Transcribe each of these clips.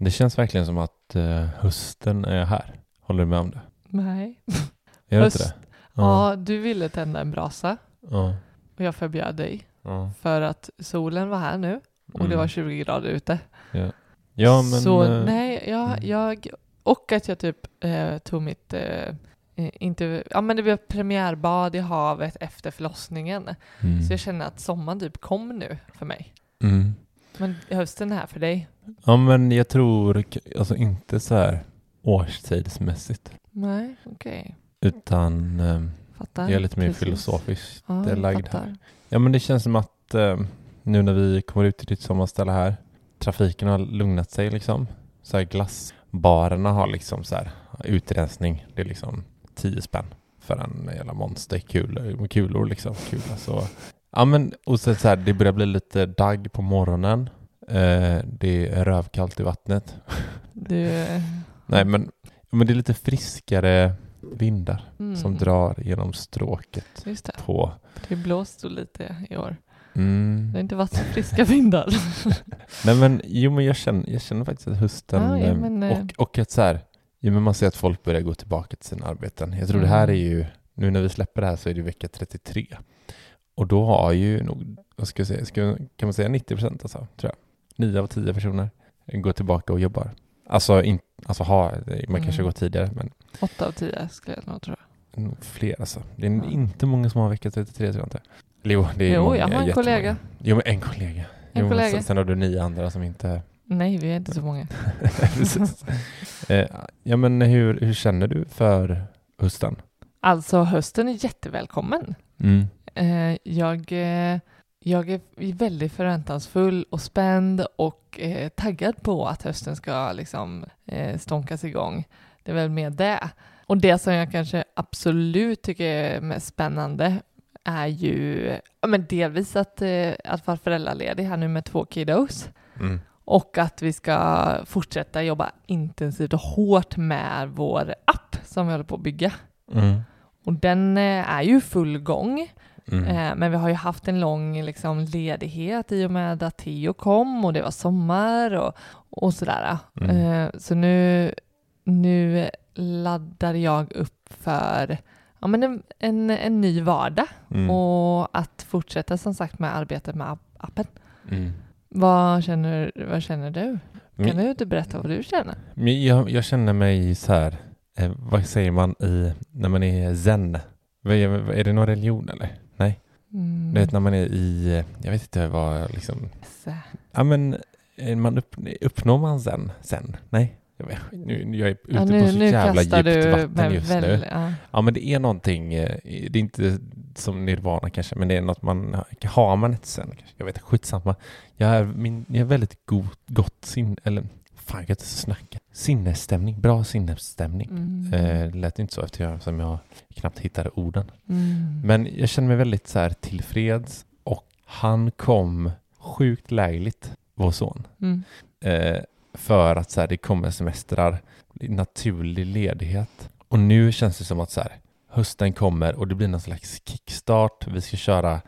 Det känns verkligen som att eh, hösten är här. Håller du med om det? Nej. Gör det Höst. inte det? Ja, du ville tända en brasa Ja. och jag förbjöd dig Ja, för att solen var här nu och det Mm. var 20 grader ute. ja men... Så eh, nej, jag, mm. jag och att jag typ eh, tog mitt, eh, eh, inte, ja men det blev premiärbad i havet efter förlossningen. mm. Så jag känner att sommaren typ kom nu för mig. Mm. Men hösten är här för dig. Ja men jag tror alltså inte så här årstidsmässigt Nej, okej. utan eh, Fattar. jag är lite mer Precis. filosofiskt Ja, lagd fattar. här. Ja men det känns som att eh, nu när vi kommer ut till ditt sommarställe här trafiken har lugnat sig liksom. Så här glassbarerna har liksom så här utrensning. Det är liksom 10 spänn för en jävla monsterkulor kulor liksom. Kula, så. Ja men och så, så här, det börjar bli lite dagg på morgonen. Eh, det är rövkallt i vattnet. Du, Nej men, men det är lite friskare vindar mm, som drar genom stråket Just det. på Det blåste lite i år. mm. Det har inte varit så friska vindar. Nej men jo men jag känner, jag känner faktiskt att hösten Ja, ja, eh, men, eh, och, och att så här, jo, men man ser att folk börjar gå tillbaka till sina arbeten. Jag tror det här är Mm. ju, nu när vi släpper det här så är det vecka 33. Och då har ju nog, vad ska jag säga, ska, kan man säga 90 procent alltså, tror jag. 9 av 10 personer går tillbaka och jobbar. Alltså, in, alltså har, man kanske Mm. går tidigare men Åtta av tio skulle jag nog tro. fler alltså. Det är Ja. inte många som har vecka 33 tror jag inte. Jo, det är Jo, många, jag har en jättemånga. kollega. Jo, men en kollega. En jo, kollega. Sen, sen har du nio andra som inte Nej, vi är inte så många. Precis. Eh, ja, men hur, hur känner du för hösten? Alltså hösten är jättevälkommen. Mm. Eh, jag, eh, jag är väldigt förväntansfull och spänd och eh, taggad på att hösten ska liksom stånkas igång. Det är väl mer det. Och det som jag kanske absolut tycker är mest spännande är ju men delvis att, att vara föräldraledig här nu med två kiddos Mm. och att vi ska fortsätta jobba intensivt och hårt med vår app som vi håller på att bygga. Mm. Och den är ju full gång. Mm. Eh, Men vi har ju haft en lång liksom, ledighet i och med att Theo kom och det var sommar och, och sådär. Mm. Eh, Så nu, nu laddar jag upp för ja, men en, en, en ny vardag Mm. och att fortsätta som sagt med arbetet med app- appen. Mm. Vad känner, vad känner du? Kan Men, du inte berätta vad du känner? jag, jag känner mig så här, eh, vad säger man i, när man är zen? Är det någon religion eller? Mm. du vet när man är i, jag vet inte vad liksom, Så. ja men eh, man upp, uppnår man zen? Sen? Nej, jag, vet, nu, nu- jag är ute Ja, på så nu, nu jävla djupt du vatten just väl, nu. ja. Ja men det är någonting, eh, det är inte som nirvana kanske, men det är något man, har man ett sen kanske, jag vet skitsamma. Jag är, min, jag är väldigt god, gott sin, eller fan jag kan inte snacka. Sinnesstämning, bra sinnesstämning. Mm. Eh, lät inte så eftersom jag knappt hittade orden. Mm. Men jag känner mig väldigt så här tillfreds och han kom sjukt lägligt, vår son. Mm. Eh, för att så här, det kommer semestrar, naturlig ledighet. Och nu känns det som att så här, hösten kommer och det blir någon slags kickstart. Vi ska köra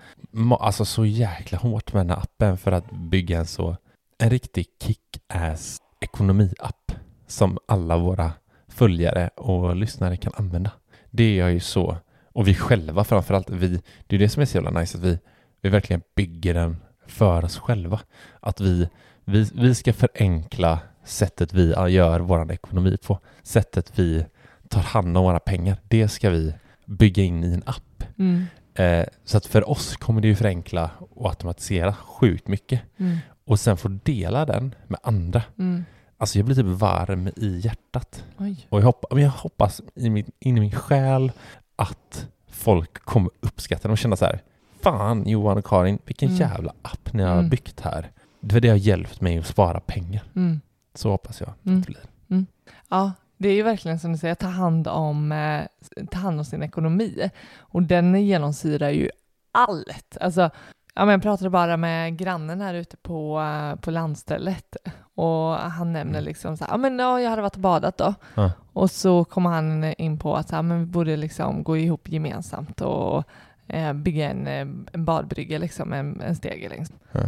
alltså så jäkla hårt med den här appen för att bygga en så en riktig kick-ass ekonomiapp som alla våra följare och lyssnare kan använda. Det är ju så, och vi själva framförallt, vi, det är det som är så jävla nice att vi, vi verkligen bygger den för oss själva. Att vi, vi, vi ska förenkla sättet vi gör vår ekonomi på. Sättet vi tar hand om våra pengar. Det ska vi bygga in i en app. Mm. Eh, så att för oss kommer det ju förenkla och automatisera sjukt mycket. Mm. Och sen få dela den med andra. Mm. Alltså jag blir typ varm i hjärtat. Oj. Och jag hoppas, men jag hoppas i min, in i min själ att folk kommer uppskatta den och känna så här. Fan Johan och Karin, vilken Mm. jävla app ni har Mm. byggt här. Det var det har hjälpt mig att spara pengar. Mm. Så hoppas jag Mm. att det blir. Ja, det är ju verkligen som du säger, ta hand om, eh, ta hand om sin ekonomi. Och den genomsyrar ju allt. Alltså, ja, men jag pratade bara med grannen här ute på, eh, på landstället och han nämner Mm. liksom så här, ja men ja, jag hade varit och badat då. Ja. Och så kommer han in på att så här, men vi borde liksom gå ihop gemensamt och eh, bygga en, eh, en badbrygga, liksom en, en stege längst. Ja.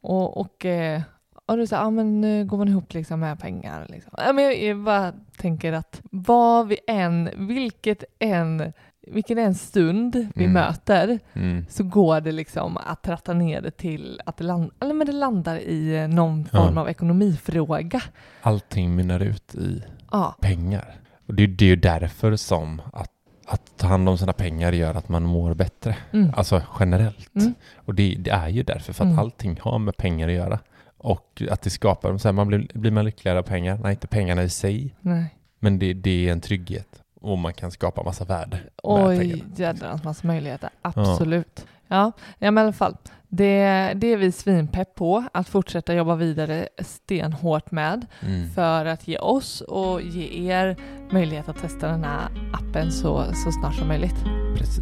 Och, och eh, och du säger, ja men nu går man ihop liksom med pengar. Liksom. Ja, men jag, jag bara tänker att vad vi än, vilket än, vilken en stund vi Mm. möter Mm. så går det liksom att tratta ner det till att det, land, eller men det landar i eh, någon Ja. form av ekonomifråga. Allting mynnar ut i Ja, pengar. Och det är, det är ju därför som att, att ta hand om sina pengar gör att man mår bättre. mm. Alltså generellt. Mm. Och det, det är ju därför, för att Mm. allting har med pengar att göra. Och att det skapar, så här, man blir, blir man lyckligare av pengar? Nej, inte pengarna i sig, nej. men det, det är en trygghet. Och man kan skapa massa värde Oj, jädrans massa möjligheter. Absolut. Ja, ja men i alla fall. Det, det är vi svinpepp på att fortsätta jobba vidare stenhårt med Mm. för att ge oss och ge er möjlighet att testa den här appen så, så snart som möjligt. Precis.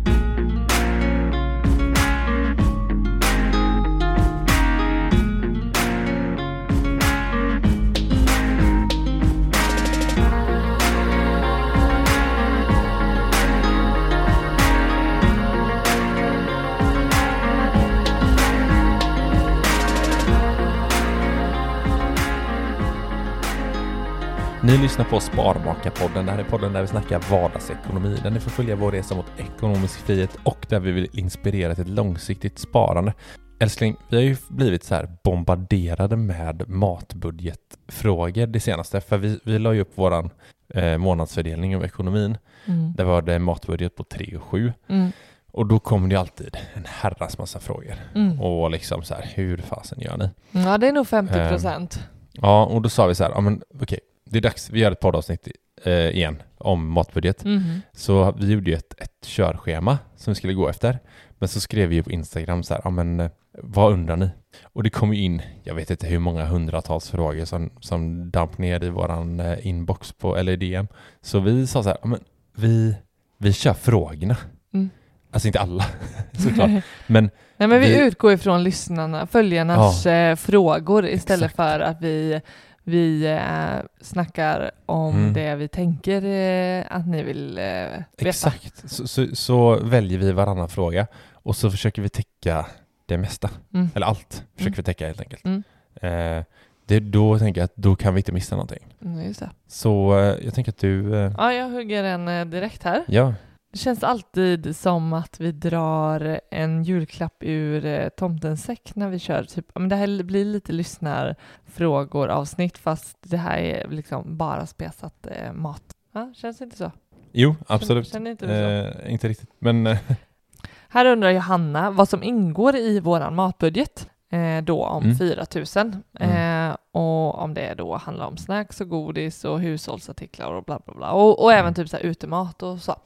Ni lyssnar på Sparmakarpodden. Det här är podden där vi snackar vardagsekonomi, där ni får följa vår resa mot ekonomisk frihet och där vi vill inspirera till ett långsiktigt sparande. Älskling, vi har ju blivit så här bombarderade med matbudgetfrågor det senaste, för vi, vi la ju upp våran eh, månadsfördelning av ekonomin. Mm. Där var det matbudget på 3 och 7 Mm. och då kom det ju alltid en herrans massa frågor. Mm. Och liksom så här, hur fasen gör ni? Ja, det är nog 50 procent. Ja, och då sa vi så här, ja men okej, det är dags, vi gör ett poddavsnitt eh, igen om matbudget. Mhm. Så vi gjorde ju ett, ett körschema som vi skulle gå efter. Men så skrev vi på Instagram så här, ja men eh, vad undrar ni? Och det kom ju in, jag vet inte hur många hundratals frågor som, som damp ner i våran eh, inbox på, eller i DM. Så vi sa så här, ja men vi, vi kör frågorna. Mm. Alltså inte alla, såklart. Men Nej, men vi, Vi- utgår ifrån lyssnarna, följarnas eh, frågor istället Exakt. för att vi, vi eh, snackar om Mm. det vi tänker eh, att ni vill eh, veta. exakt, så, så, så väljer vi varannan fråga och så försöker vi täcka det mesta. Mm. Eller allt försöker Mm. vi täcka helt enkelt. Mm. Eh, det, då tänker jag att då kan vi inte missa någonting. Mm. Så eh, jag tänker att du... Eh, Ja, jag hugger en eh, direkt här. ja, Det känns alltid som att vi drar en julklapp ur eh, tomtens säck när vi kör. Typ, men det här blir lite lyssnarfrågor avsnitt fast det här är liksom bara spesat eh, mat. Ja, känns det inte så? jo absolut. Känner inte du så? Eh, inte riktigt, men eh, Här undrar Johanna vad som ingår i våran matbudget eh, då om Mm. 4 000 Mm. eh, och om det då handlar om snacks och godis och hushållsartiklar och bla bla bla och, och även Mm. typ så här utemat och så.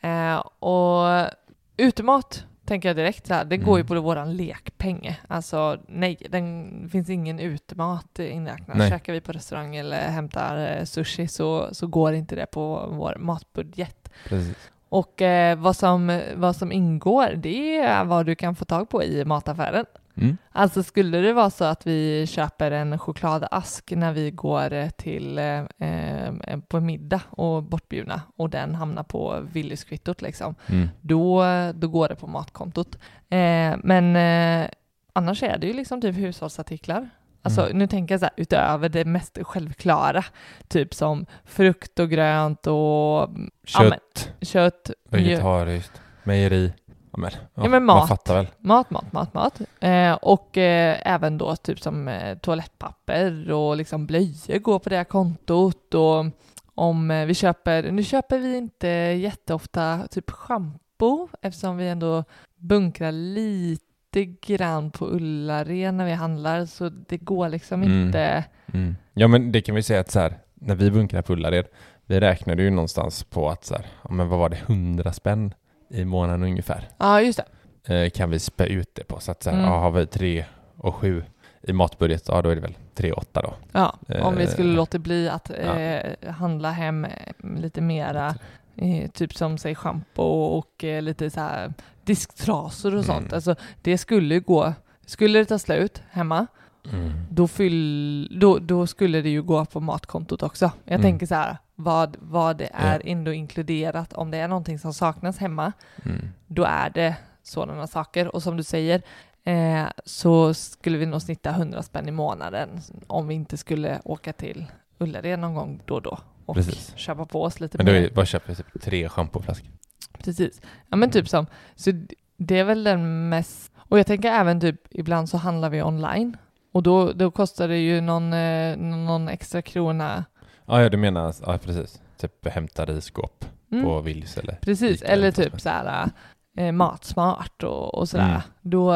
Eh, och utemat tänker jag direkt så här, det går ju Mm. på våran lekpeng. Alltså nej, den finns ingen utemat inräknad. Nej. Käkar vi på restaurang eller hämtar eh, sushi så, så går inte det på vår matbudget. precis. Och eh, vad, som, vad som ingår, det är vad du kan få tag på i mataffären. Mm. Alltså skulle det vara så att vi köper en chokladask när vi går till eh, eh, på middag och bortbjudna och den hamnar på Willys-kvittot liksom, Mm. då, då går det på matkontot. Eh, men eh, annars är det ju liksom typ hushållsartiklar. Alltså Mm. nu tänker jag så här, utöver det mest självklara, typ som frukt och grönt och Ja, men- Kött, kött, vegetariskt, mejeri. Men, ja, Ja, men Man mat. fattar väl. Mat, mat, mat, mat. Eh, och eh, även då typ som eh, toalettpapper och liksom blöjor går på det här kontot och om eh, vi köper, nu köper vi inte jätteofta typ schampo eftersom vi ändå bunkrar lite grann på Ullared när vi handlar så det går liksom Mm. inte. Mm. Ja men det kan vi säga att så här, när vi bunkrar på Ullared, vi räknade ju någonstans på att så här, ja, men vad var det, 100 spänn i månaden ungefär. Ja, just det. Eh, kan vi spä ut det på. Så att så här, Mm. ja, har vi 3 och 7 i matbudget, ja då är det väl 3 och 8 då. Ja, om vi Eh, skulle låta bli att ja. eh, handla hem eh, lite mera, eh, typ som säg schampo och eh, lite så här disktrasor och sånt. Mm. Alltså det skulle gå, skulle det ta slut hemma, Mm. då, fyll, då, då skulle det ju gå på matkontot också. Jag Mm. tänker så här, vad, vad det är Ja. ändå inkluderat, om det är någonting som saknas hemma, Mm. då är det sådana saker. Och som du säger, eh, så skulle vi nog snitta 100 spänn i månaden om vi inte skulle åka till Ullared någon gång då och då och Precis. köpa på oss lite Men då mer. bara köper typ tre schampoflaskor. Precis. Ja men typ som, så det är väl den mest, och jag tänker även typ ibland så handlar vi online och då, då kostar det ju någon, eh, någon extra krona. Ja, ja, du menar, ja precis. Typ hämta risskåp Mm. på Willys eller? Precis, eller typ så här eh, matsmart och, och sådär. Mm. Då,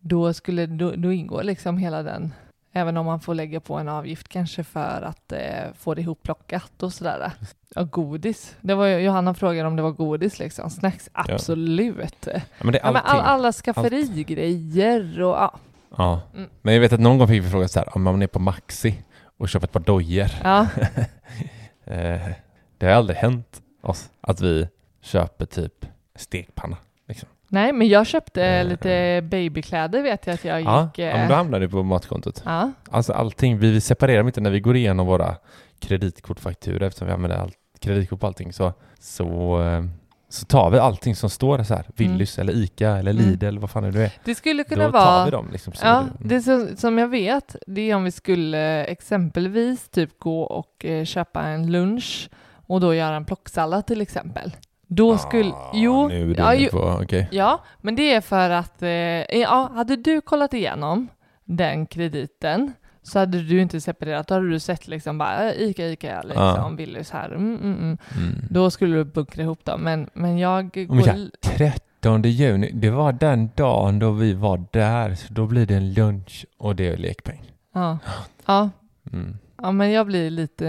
då, skulle, då, då ingår liksom hela den, även om man får lägga på en avgift kanske för att eh, få det ihopplockat och sådär. Ja, godis. Det var Johanna frågade om det var godis liksom. Snacks, absolut. Ja, men det är Ja, men all, alla skafferigrejer och ja. Ja. Mm. Men jag vet att någon gång fick vi fråga så här, om man är på Maxi och köper ett par dojor. ja. Eh, det har aldrig hänt oss att vi köper typ stekpanna. Liksom. Nej, men jag köpte Eh. lite babykläder vet jag att jag Ja, gick. ja, eh, men då hamnar du på matkontot. ja. Alltså allting, vi, separerar inte när vi går igenom våra kreditkortfakturor eftersom vi använder allt, kreditkort på allting så, så, så tar vi allting som står så här, Willys eller Ica eller Mm. Lidl eller vad fan det nu är. Det skulle kunna Då tar vara vi dem liksom. Ja, det- det som, som jag vet, det är om vi skulle exempelvis typ gå och eh, köpa en lunch och då göra en plocksallad till exempel. Då skulle, Ah, jo, Nu ja, ju, på, okej. ja, men det är för att, eh, ja, hade du kollat igenom den krediten så hade du inte separerat, då hade du sett liksom bara eh, Ica, Ica, liksom. Willys här, mm, mm, mm. Mm. Då skulle du bunkra ihop dem, men, men jag går... ja. 13 juni, det var den dagen då vi var där, så då blir det en lunch och det är lekpeng. Ja, ja, Mm. ja, men jag blir lite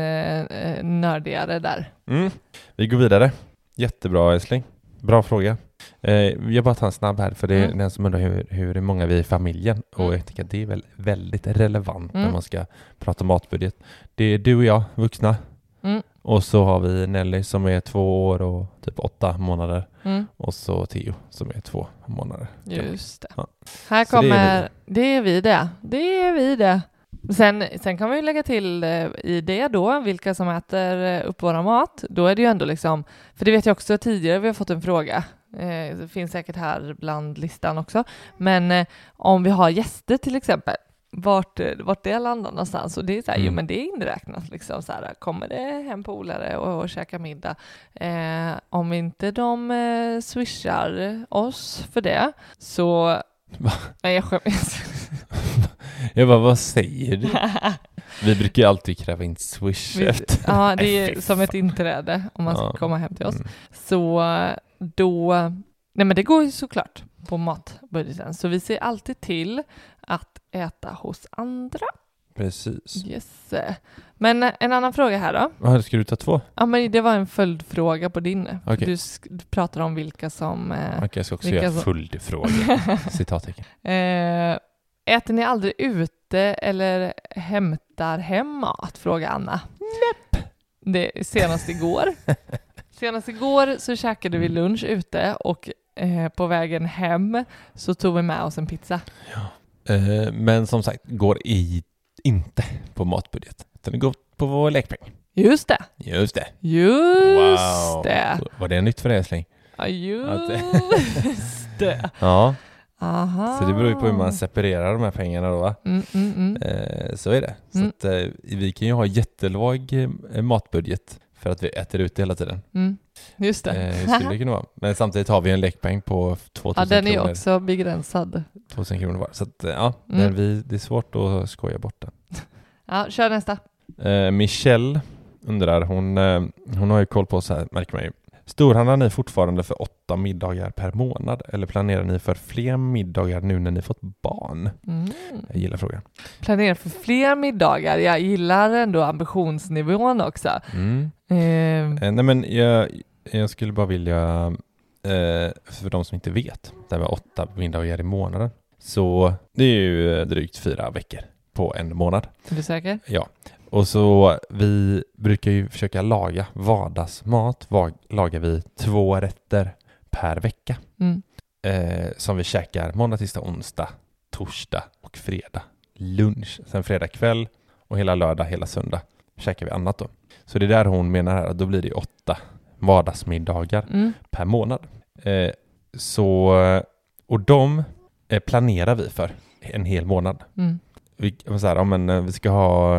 eh, nördigare där. Mm. Vi går vidare. Jättebra älskling. Bra fråga. Eh, jag bara tar en snabb här för det är Mm. den som undrar hur, hur många vi är i familjen och Mm. jag tycker att det är väl väldigt relevant när Mm. man ska prata matbudget. Det är du och jag, vuxna, Mm, och så har vi Nelly som är två år och typ åtta månader mm. och så Theo som är två månader. Just det. Ja. Här Så det är kommer, det är vi det. Det är vi det. Sen, sen kan vi ju lägga till eh, i det då, vilka som äter eh, upp våra mat. Då är det ju ändå liksom, för det vet jag också tidigare, vi har fått en fråga. Eh, det finns säkert här bland listan också. Men eh, om vi har gäster till exempel, vart, eh, vart det landar någonstans. Och det är så här, Mm. jo men det är inräknat liksom så här, kommer det hem polare och, och käka middag. Eh, om inte de eh, swishar oss för det så... Va? Nej, jag skäms. Jag bara, vad säger du? Vi brukar ju alltid kräva in swish efter. ja, det är som ett inträde om man ska Ja. komma hem till oss. Mm. Så då... Nej, men det går ju såklart på matbudgeten. Så vi ser alltid till att äta hos andra. Precis. Yes. Men en annan fråga här då. Vad ska du ta två? Ja, men det var en följdfråga på din. Okej. Du, du pratar om vilka som... Eh, Okej, jag ska också göra som- följdfråga. Citattecken. Eh, äter ni aldrig ute eller hämtar hem mat? Frågar Anna. Nej. Det senast igår. senast igår så käkade vi lunch ute och eh, på vägen hem så tog vi med oss en pizza. Eh, men som sagt, går i, inte på matbudget. Utan det går på vår lekpeng. Just det, Just det. just wow. det. Var det nytt för dig älskling? Ja, just det. Ja, Aha. så det beror ju på hur man separerar de här pengarna då va? Mm, mm, mm. Eh, så är det. Så Mm. att, eh, vi kan ju ha jättelåg eh, matbudget för att vi äter ute hela tiden. Mm. Just det. Eh, hur skulle det kunna vara? Men samtidigt har vi en lekpeng på 2000 ja, den är kronor. också begränsad. 2000 kronor var. Så att, eh, ja, Mm. men vi, det är svårt att skoja bort den. Ja, kör nästa. Eh, Michelle undrar, hon, eh, hon har ju koll på så här, märker man ju. Storhandlar ni fortfarande för åtta middagar per månad eller planerar ni för fler middagar nu när ni fått barn? Mm. Jag gillar frågan. planera för fler middagar. Jag gillar ändå ambitionsnivån också. Mm. Eh, Eh, nej men jag, jag skulle bara vilja, eh, för de som inte vet, det här med åtta middagar i månaden. Så det är ju drygt fyra veckor på en månad. är du säker? Ja, och så vi brukar ju försöka laga vardagsmat. Va- lagar vi två rätter per vecka Mm. eh, som vi käkar måndag, tisdag, onsdag, torsdag och fredag. Lunch. Sen fredag kväll och hela lördag, hela söndag käkar vi annat då. Så det är där hon menar här att då blir det åtta vardagsmiddagar Mm. per månad. Eh, så, och de eh, planerar vi för en hel månad. Mm. Vi, så här, ja, men, eh, vi ska ha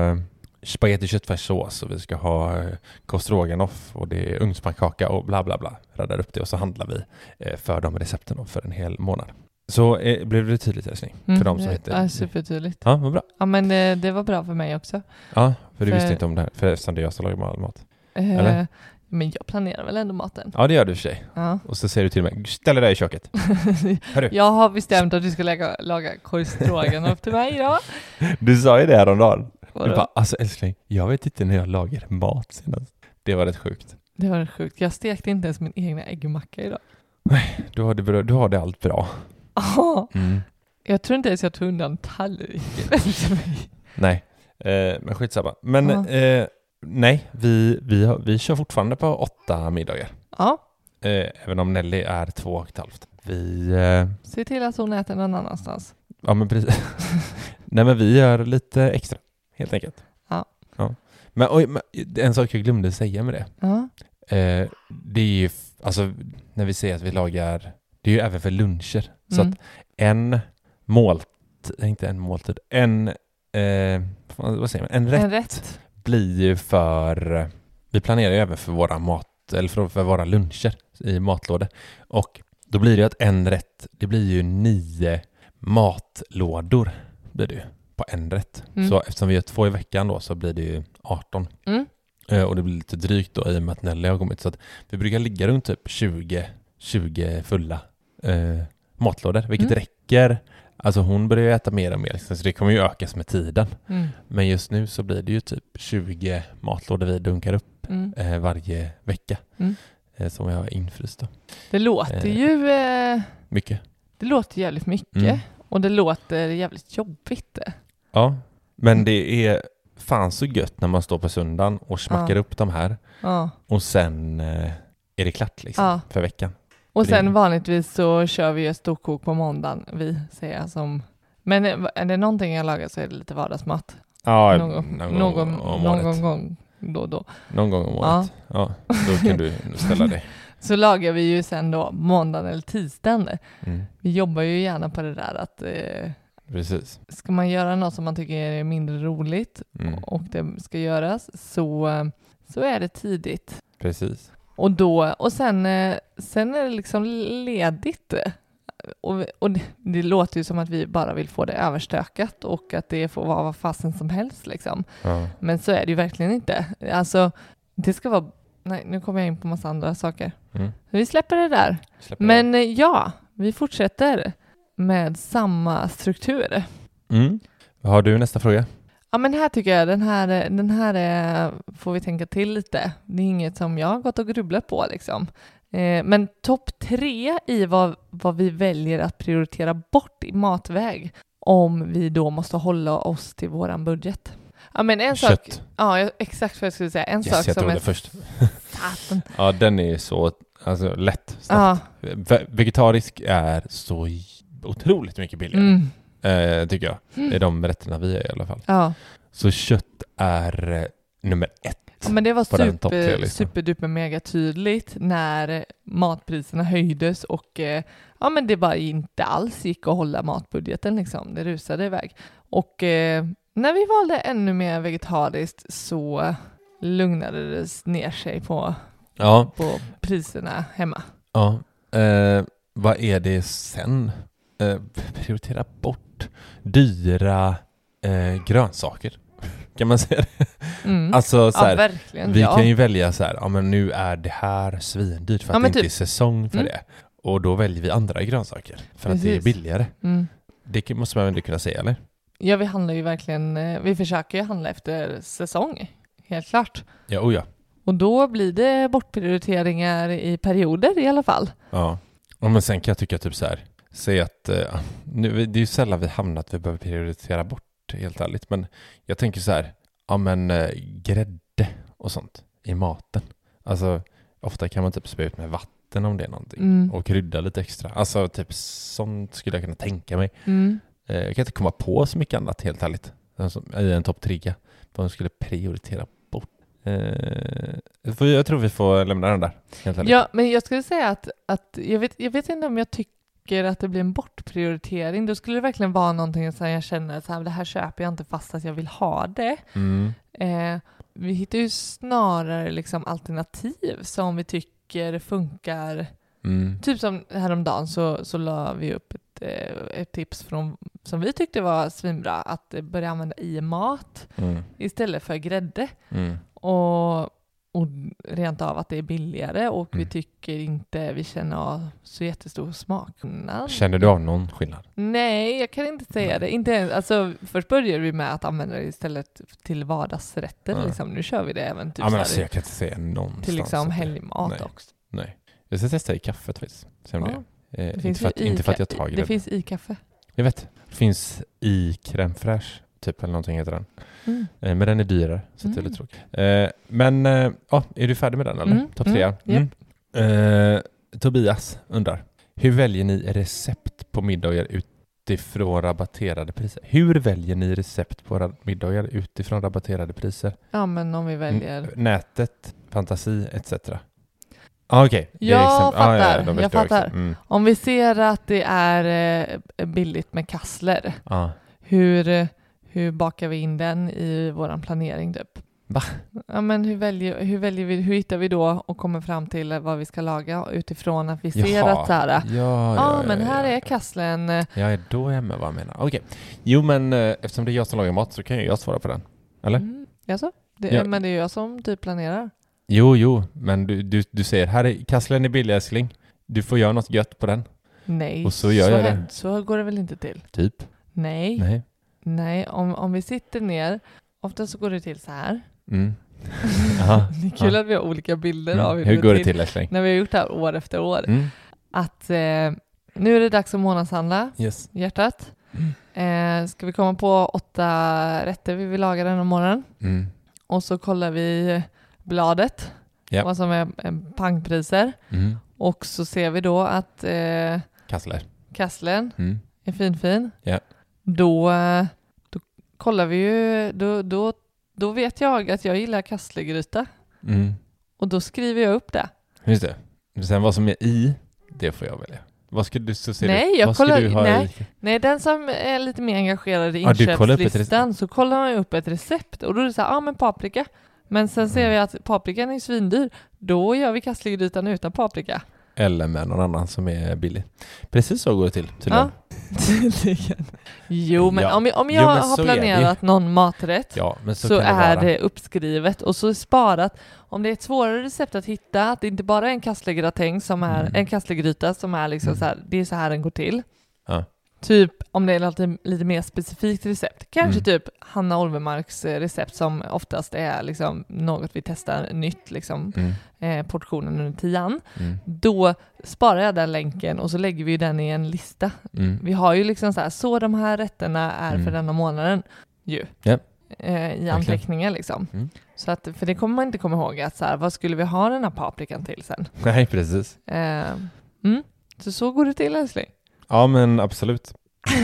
spagetti köttfärssås och vi ska ha eh, korv stroganoff och det är ugnspannkaka och bla bla bla. Räddar upp det och så handlar vi eh, för de recepten för en hel månad. Så eh, blev det tydligt älskling? Mm. För de som det- heter... Ja, supertydligt. Ja, vad bra. Ja, men eh, det var bra för mig också. Ja, för du För- visste inte om det här, för eftersom det är jag som lagar all mat. Eh, Eller? Men jag planerar väl ändå maten. Ja, det gör du i och för sig. Ja. Och så säger du till mig, ställ dig där i köket. Hörru. jag har bestämt att du ska laga, laga korv stroganoff till mig idag. Du sa ju det häromdagen. Du Vadå? bara, alltså älskling, jag vet inte när jag lagar mat senast. Det var rätt sjukt. Det var sjukt. Jag stekte inte ens min egna äggmacka idag. Du har det, bra, du har det allt bra. Ah, Mm. jag tror inte ens jag tog undan tallriken. Nej, eh, men skitsamma. Men Ja. eh, nej, vi, vi, har, vi kör fortfarande på åtta middagar. Ja, Eh, även om Nelly är två och ett halvt. Vi, eh, se till att hon äter någon annanstans. ja men precis. nej men vi gör lite extra, helt enkelt. Ja. ja. Men, oj, men en sak jag glömde säga med det. Ja, Eh, det är ju, alltså när vi säger att vi lagar, det är ju även för luncher. Så mm. att en måltid, inte en måltid, en, eh, vad säger man, en rätt, en rätt. blir ju för, vi planerar ju även för våra mat, eller för, för våra luncher i matlådor. Och då blir det ju att en rätt, det blir ju nio matlådor blir det på en rätt. Mm. Så eftersom vi gör två i veckan då så blir det ju 18. Mm. Eh, Och det blir lite drygt då i och med att Nelly har kommit. Så att vi brukar ligga runt typ 20, 20 fulla eh, matlådor, vilket Mm. räcker. Alltså hon börjar äta mer och mer, liksom, så det kommer ju ökas med tiden. Mm. Men just nu så blir det ju typ 20 matlådor vi dunkar upp Mm. eh, varje vecka. Mm. Eh, som jag har infryst då. Det låter Eh. ju eh, Mycket. det låter jävligt mycket Mm. och det låter jävligt jobbigt. Ja, men det är fan så gött när man står på söndagen och smackar Ja. upp de här Ja. och sen eh, är det klart liksom Ja. för veckan. Och sen vanligtvis så kör vi ju storkok på måndagen, vi säger jag som men är det någonting jag lagar så är det lite vardagsmat. Ja, någon, någon, någon, gång någon, gång då och då. Någon gång om året. Ja. då kan du ställa dig. Så lagar vi ju sen då måndagen eller tisdagen. Mm. Vi jobbar ju gärna på det där att eh, Precis. ska man göra något som man tycker är mindre roligt Mm. och det ska göras så, så är det tidigt. Precis. Och, då, och sen, eh, sen är det liksom ledigt. Och, och det, det låter ju som att vi bara vill få det överstökat och att det får vara vad fasen som helst. Liksom. Ja. Men så är det ju verkligen inte. Alltså, det ska vara... Nej, nu kommer jag in på massa andra saker. Mm. Vi släpper det där. Släpper Men eh, ja, vi fortsätter med samma struktur. Mm. Har du nästa fråga? Ja, men här tycker jag den här, den här är, får vi tänka till lite. Det är inget som jag har gått och grubblat på liksom. Eh, men topp tre i vad, vad vi väljer att prioritera bort i matväg om vi då måste hålla oss till våran budget. Ja, men en sak, Kött. ja, jag- exakt vad jag skulle säga. En Yes, sak jag som är först. Ja, den är så alltså, lätt. snabbt. Ja, Ve- Vegetarisk är så otroligt mycket billigare, mm, eh, tycker jag. Det är de rätterna vi gör i alla fall. ja. Så kött är eh, nummer ett. Ja, men det var super, superduper mega tydligt när matpriserna höjdes och eh, ja, men det bara inte alls gick att hålla matbudgeten liksom. Det rusade iväg. Och eh, när vi valde ännu mer vegetariskt så lugnade det ner sig på, Ja, på priserna hemma. ja. Eh, vad är det sen? Eh, prioritera bort dyra eh, grönsaker. Kan man säga det? Mm. Alltså så ja, här, verkligen. Vi ja. kan ju välja så här, ja men nu är det här svindyrt för Ja, att det inte typ. är säsong för Mm. det. Och då väljer vi andra grönsaker för att det är Precis. billigare. mm. Det måste man väl kunna säga eller? ja, vi handlar ju verkligen, eh, vi försöker ju handla efter säsong, helt klart. Ja, oh ja. Och då blir det bortprioriteringar i perioder i alla fall. Ja. ja men sen kan jag tycka typ så här, säg att, eh, nu, det är ju sällan vi hamnar att vi behöver prioritera bort helt ärligt, men jag tänker så här, ja men eh, grädde och sånt i maten. Alltså ofta kan man typ spä ut med vatten om det är någonting Mm. och krydda lite extra. Alltså typ sånt skulle jag kunna tänka mig. Mm. Eh, Jag kan inte komma på så mycket annat helt ärligt. Alltså, I en topp tre vad man skulle prioritera bort. Eh, jag tror vi får lämna den där. Ja, men jag skulle säga att, att jag, vet, jag vet inte om jag tycker tycker att det blir en bortprioritering, då skulle det verkligen vara någonting som jag känner att det här köper jag inte fast att jag vill ha det. Mm. Eh, vi hittar ju snarare liksom alternativ som vi tycker funkar. Mm. Typ som häromdagen så, så la vi upp ett, eh, ett tips från, som vi tyckte var svinbra, att börja använda i mat Mm. istället för grädde. Mm. Och, och rent av att det är billigare och vi Mm. tycker inte vi känner av så jättestor smakskillnad. Känner du av någon skillnad? Nej, jag kan inte säga Nej. det. Inte ens, alltså, först började vi med att använda det istället till vardagsrätter. Liksom. Nu kör vi det även typ ja, men så alltså, jag kan inte säga någonstans. till liksom det- helgmat nej. också. Nej. Jag ska testa i kaffet faktiskt. Se om Ja. det. Eh, Det inte, för att, inte för att jag tar Det grädde. finns i kaffe. Jag vet. Det finns i crème fraîche, typ eller någonting heter den. Mm. Eh, men den är dyrare, så det är Mm. lite tråkigt. Eh, men, eh, ja, är du färdig med den eller? Mm, Topp mm, tre? Mm. Eh, Tobias undrar, hur väljer ni recept på middagar utifrån rabatterade priser? Hur väljer ni recept på middagar utifrån rabatterade priser? Ja, men om vi väljer... Mm, nätet, fantasi etc. Ah, är Jag exempel. Ah, fattar, då jag förstår fattar. Mm. Om vi ser att det är billigt med kassler, Ah. hur, hur bakar vi in den i vår planering typ? Va? Ja, men hur väljer, hur väljer vi, hur hittar vi då och kommer fram till vad vi ska laga utifrån att vi ser Jaha. att så här, ja, Ja, ja, men här ja, är ja. kasslen, eh, Jag är då hemma vad jag menar. Okej. Jo, men eh, eftersom det är jag som lagar mat så kan ju jag svara på den. Eller? Mm, jaså? Det, Ja. Men det är jag som typ planerar. Jo, jo, men du, du, du säger här är kasslen är billig älskling. Du får göra något gött på den. Nej, Och så gör jag det. så går det väl inte till? Typ. Nej, nej. Nej. Om, om vi sitter ner, ofta så går det till så här. Mm. Jaha. Det är kul Ja. att vi har olika bilder Mm. av Hur går det till älskling? När vi har gjort det här år efter år. Mm. Att eh, nu är det dags att månadshandla Yes. hjärtat. Mm. Eh, ska vi komma på åtta rätter vi vill laga den om morgonen? Mm. Och så kollar vi bladet, Ja. vad som är eh, pangpriser. Mm. Och så ser vi då att eh, Kassler. kasslen Mm. är finfin. Ja. Då, då kollar vi ju, då, då, då vet jag att jag gillar kasslegryta. Mm. Och då skriver jag upp det. Just det. Sen vad som är i, det får jag välja. Vad ska du, så ser Nej, du, jag vad kollar- du ha nej. i? Nej, den som är lite mer engagerad i ett inköpslistan så kollar man ju upp ett recept och då är det så här, ja ah, men paprika. Men sen ser Mm. vi att paprikan är svindyr. Då gör vi kasslegrytan utan paprika. Eller med någon annan som är billig. Precis så går det till tydligen. Tydligen. Jo, men Ja. om, jag- om Jo, jag men har planerat någon maträtt Ja, så, så, det är vara. det uppskrivet och så sparat. Om det är ett svårare recept att hitta, att det inte bara är en kasslegratäng som är Mm. en kasslegryta som är liksom Mm. så här, det är så här den går till. Ja. Typ om det är lite, lite mer specifikt recept. Kanske Mm. typ Hanna Olvemarks eh, recept som oftast är liksom något vi testar nytt, liksom Mm. eh, portionen under tian. Mm. Då sparar jag den länken och så lägger vi den i en lista. Mm. Vi har ju liksom så här, så de här rätterna är Mm. för denna månaden ju. Ja. Eh, I anteckningar liksom. Mm. Så att, för det kommer man inte komma ihåg att så här, vad skulle vi ha den här paprikan till sen? Nej, precis. Eh, mm. Så så går det till älskling. Ja, men absolut.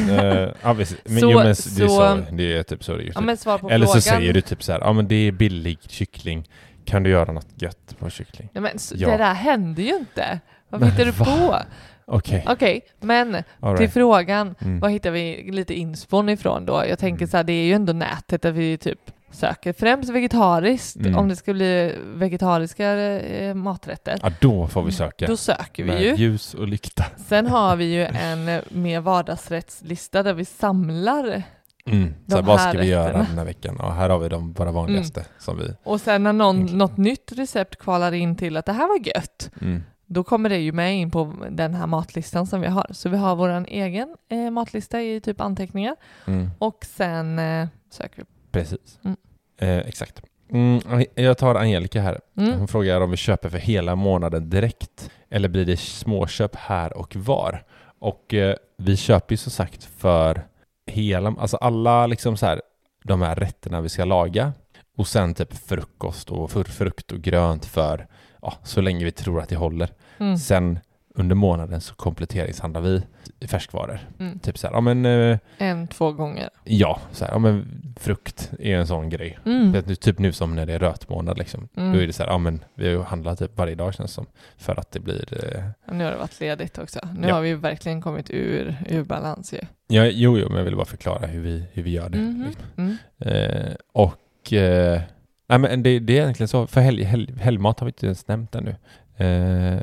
uh, ja, visst. Men, Så- jo, men det, är så- det är typ så det är. Ja, Typ. men svar på Eller frågan. så säger du typ så här, ja men det är billig kyckling. Kan du göra något gött på kyckling? Nej, men så, Ja. Det där händer ju inte. Vad hittar du va? på? Okej, Okej, men all till right. frågan, Mm. var hittar vi lite inspon ifrån då? Jag tänker Mm. så här, det är ju ändå nätet där vi typ söker främst vegetariskt, Mm. om det ska bli vegetariska eh, maträtter. Ja, då får vi söka. Då söker vi med ju. ljus och lykta. Sen har vi ju en mer vardagsrättslista där vi samlar Mm. Så De vad här ska vi göra den här veckan? Ja, här har vi de våra vanligaste som vi... och sen när någon, Enkelt. något nytt recept kvalar in till att det här var gött, Mm. då kommer det ju med in på den här matlistan som vi har. Så vi har vår egen eh, matlista i typ anteckningar Mm. och sen eh, söker vi. Precis. Mm. Eh, exakt. Mm, jag tar Angelica här. Mm. Hon frågar om vi köper för hela månaden direkt eller blir det småköp här och var? Och eh, vi köper ju som sagt för hela, alltså alla liksom så här, de här rätterna vi ska laga och sen typ frukost och frukt och grönt för ja, så länge vi tror att det håller. Mm. Sen under månaden så kompletteringshandlar vi färskvaror. Mm. Typ så här, ja men, eh, En, två gånger. ja, så här, ja men frukt är en sån grej. Mm. Det typ nu som när det är rötmånad liksom. Mm. Då är det så här, ja men vi handlar typ varje dag känns det som. För att det blir, eh, Ja, Nu har det varit ledigt också. Nu Ja. har vi ju verkligen kommit ur, ur balans ju. ja, jo, jo, men jag vill bara förklara hur vi, hur vi gör det. Mhm. Liksom. Mm. Eh, och, eh, nej men det, det är egentligen så, för helg, helg, helgmat har vi inte ens nämnt ännu. Eh,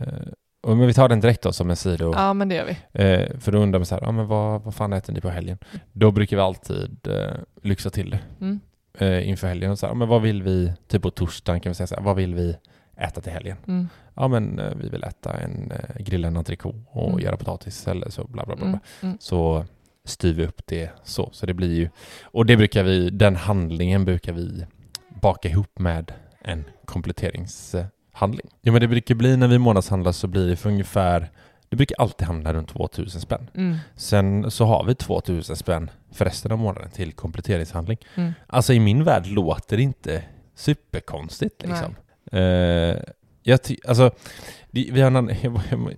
men vi tar den direkt då som en sido. Ja, men det gör vi. Eh, för då undrar man så här, ja men vad, vad fan äter ni på helgen? Då brukar vi alltid eh, lyxa till det Mm. eh, inför helgen. Och så här, ja, men vad vill vi, typ på torsdagen kan vi säga så här, vad vill vi äta till helgen? Mm. Ja men eh, vi vill äta en eh, grillad entrecote och Mm. göra potatis eller så bla bla bla. bla. Mm. Mm. Så styr vi upp det så. Så det blir ju, och det brukar vi, den handlingen brukar vi baka ihop med en kompletteringshandling. Ja men det brukar bli när vi månadshandlar så blir det för ungefär, det brukar alltid hamna runt 2000 spänn. Mm. Sen så har vi 2000 spänn för resten av månaden till kompletteringshandling. Mm. Alltså i min värld låter det inte superkonstigt liksom. Eh, jag ty- alltså, vi har, en, annan-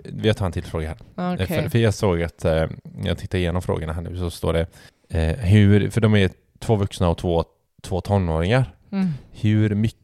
vi tar en till fråga här. Eh, Okej. För, för jag såg att, eh, jag tittar igenom frågorna här nu, så står det eh, hur, för de är två vuxna och två, två tonåringar, Mm. hur mycket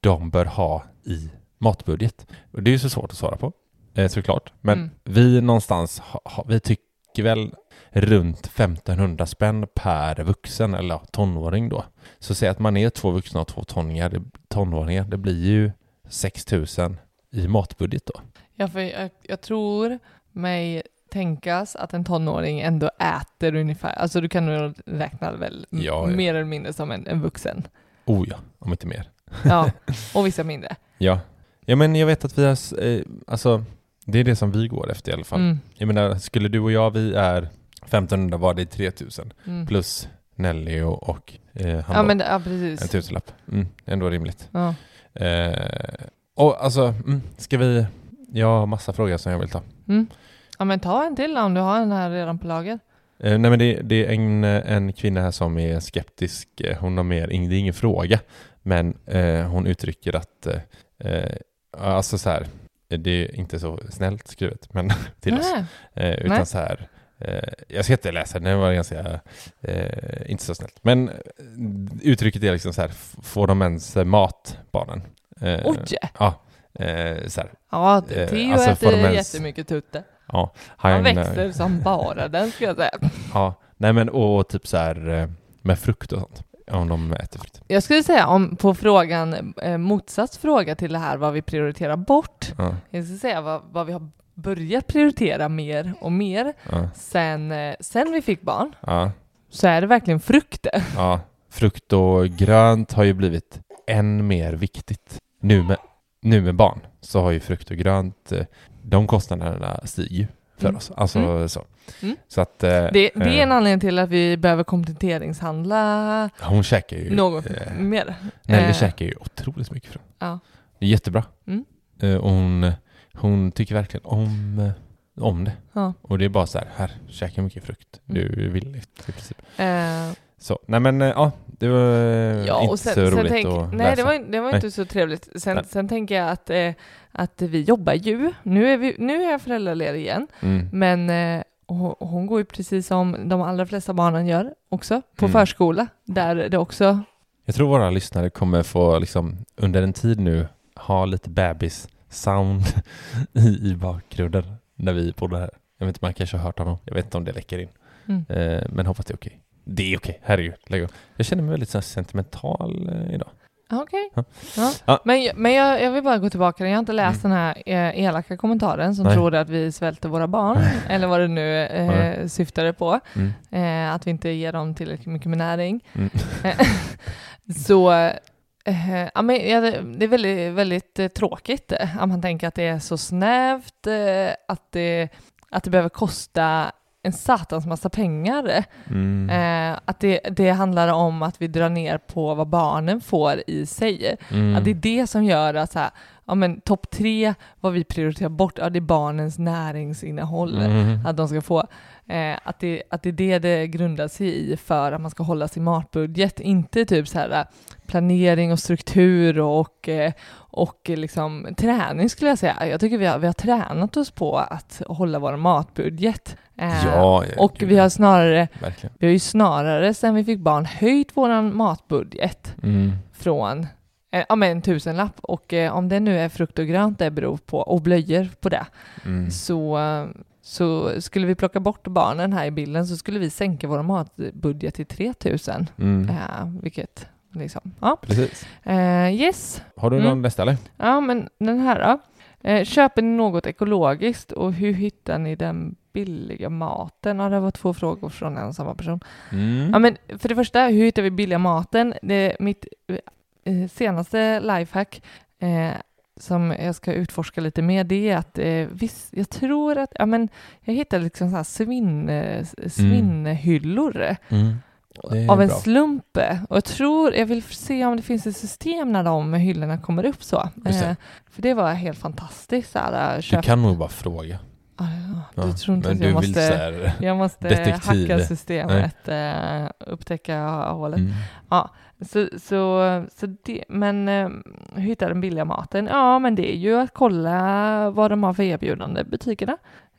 de bör ha i matbudget. Det är ju så svårt att svara på, eh, såklart. Men Mm. vi någonstans, vi tycker väl runt 1500 spänn per vuxen eller tonåring då. Så säg att man är två vuxna och två tonåringar, det, tonåringar, det blir ju 6000 i matbudget då. Ja, för jag, jag tror mig tänkas att en tonåring ändå äter ungefär, alltså du kan nog räkna väl Ja, ja. mer eller mindre som en, en vuxen. Oh ja, om inte mer. Ja, och vissa mindre. Ja. Ja men jag vet att vi har, eh, alltså det är det som vi går efter i alla fall. Mm. Jag menar, skulle du och jag, vi är 1500 var det är 3000 Mm. plus Nelly och, och eh, han Ja, men ja, en precis. tusenlapp. Mm, ändå rimligt. Ja. Eh, och alltså, mm, ska vi, jag har massa frågor som jag vill ta. Mm. ja, men ta en till om du har en här redan på lager. Eh, nej men det, det är en, en kvinna här som är skeptisk. Hon har mer, det är ingen fråga, men eh, hon uttrycker att, eh, eh, alltså så här, det är inte så snällt skrivet, men till oss. Nej. Eh, utan Nej. så här, eh, jag ska inte läsa den, det var ganska, eh, inte så snällt. Men uttrycket är liksom så här, får de ens mat, barnen? Eh, Oj! Ja, så här, Ja, Theo alltså, äter ens- jättemycket tutte. ja. Han Han, växer som bara den ska jag säga. Ja, nej men och typ så här med frukt och sånt. Om de äter frukt. Jag skulle säga om på frågan, eh, motsats fråga till det här vad vi prioriterar bort. Ja, Jag skulle säga vad, vad vi har börjat prioritera mer och mer ja, sen, eh, sen vi fick barn. ja, Så är det verkligen frukter. ja. Frukt och grönt har ju blivit än mer viktigt. Nu med, nu med barn så har ju frukt och grönt, eh, de kostnaderna stiger ju för Mm. oss. Alltså Mm. så. Mm. Så att... eh, Det, det är eh, en anledning till att vi behöver kompletteringshandla Hon käkar ju... något eh, mer. Nelly Eh, käkar ju otroligt mycket frukt. Ja. Det är jättebra. Mm. Eh, och hon, hon tycker verkligen om, eh, om det. Ja. Och det är bara så här, här, käka mycket frukt. Mm. Du vill i princip. Så, nej men eh, ja, det var eh, ja, inte sen, så sen roligt tänk, att Nej, läsa. det var, det var Nej. inte så trevligt. Sen, sen tänker jag att, eh, att vi jobbar ju. Nu är, vi, nu är jag föräldraledig igen. Mm. Men eh, hon, går ju precis som de allra flesta barnen gör också på Mm. förskola. Där det också... Jag tror våra lyssnare kommer få liksom under en tid nu ha lite bebis-sound i, i bakgrunden när vi poddar här. Jag vet inte, man kanske har hört honom. Jag vet inte om det läcker in. Mm. Eh, men hoppas det är okej. Det är okej, herregud. Lägg av. Jag känner mig väldigt så sentimental eh, idag. Okej. Ja. Ja. Ja. Men, jag- men jag, jag vill bara gå tillbaka. Jag har inte läst Mm. den här eh, elaka kommentaren som Nej. trodde att vi svälter våra barn. eller vad det nu eh, syftade på. Mm. Eh, att vi inte ger dem tillräckligt mycket med näring. Mm. Så eh, ja, men, ja, det är väldigt, väldigt tråkigt att man tänker att det är så snävt, att, det, att det behöver kosta en satans massa pengar. Mm. Eh, att det, det handlar om att vi drar ner på vad barnen får i sig. Mm. Att det är det som gör att så här, ja, men topp tre, vad vi prioriterar bort, ja, det är barnens näringsinnehåll Mm. att de ska få. Eh, att, det, att det är det det grundar sig i för att man ska hålla sin matbudget, inte typ så här eh, planering och struktur och, eh, och liksom träning skulle jag säga. Jag tycker vi har, vi har tränat oss på att hålla vår matbudget. Eh, Ja, och gud, vi har snarare, Verkligen. vi har ju snarare sen vi fick barn höjt vår matbudget Mm. från ja, men en tusenlapp och eh, om det nu är frukt och grönt det beror på och blöjor på det Mm. så, eh, så skulle vi plocka bort barnen här i bilden så skulle vi sänka vår matbudget till 3000 Mm. eh, vilket liksom ja Precis. eh, yes Har du Mm. någon nästa eller? ja men den här då eh, köper ni något ekologiskt och hur hittar ni den billiga maten? Ja, det var två frågor från en samma person. Mm. Ja, men för det första, hur hittar vi billiga maten? Det mitt eh, senaste lifehack eh, som jag ska utforska lite mer, det är att eh, viss, jag tror att, ja men jag hittade liksom så här svinn, eh, svinnhyllor Mm. Är av en bra. slump. Och jag tror, jag vill se om det finns ett system när de hyllorna kommer upp så. Det. Eh, för det var helt fantastiskt. Så här, Du köp, kan nog bara fråga. Ah, ja, du Ja, tror inte att jag du måste, här, jag måste detektiv. hacka systemet, eh, upptäcka hålet. mm. Så, så, så det, men eh, hur hittar den billiga maten? Ja, men det är ju att kolla vad de har för erbjudande, butikerna.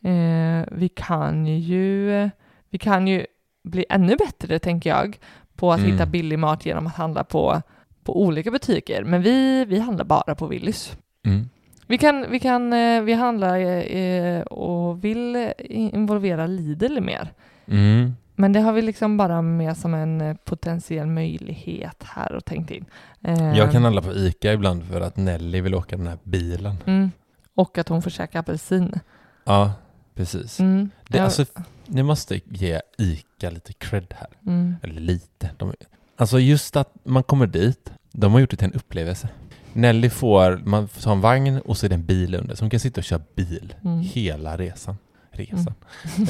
Eh, vi kan ju, vi kan ju bli ännu bättre, tänker jag, på att Mm. hitta billig mat genom att handla på, på olika butiker. Men vi, vi handlar bara på Willys. Mm. Vi kan, vi kan, eh, vi handlar eh, och vill involvera Lidl mer. Mm. Men det har vi liksom bara med som en eh, potentiell möjlighet här och tänkt in. Eh, Jag kan handla på ICA ibland för att Nelly vill åka den här bilen. mm, och att hon får käka apelsin. Ja, precis. Mm, Det, alltså, ni måste ge ICA lite cred här. mm, Eller lite. De, alltså just att man kommer dit, de har gjort det till en upplevelse. Nelly får, man får en vagn och så är det en bil under, så hon kan sitta och köra bil mm. hela resan. resan.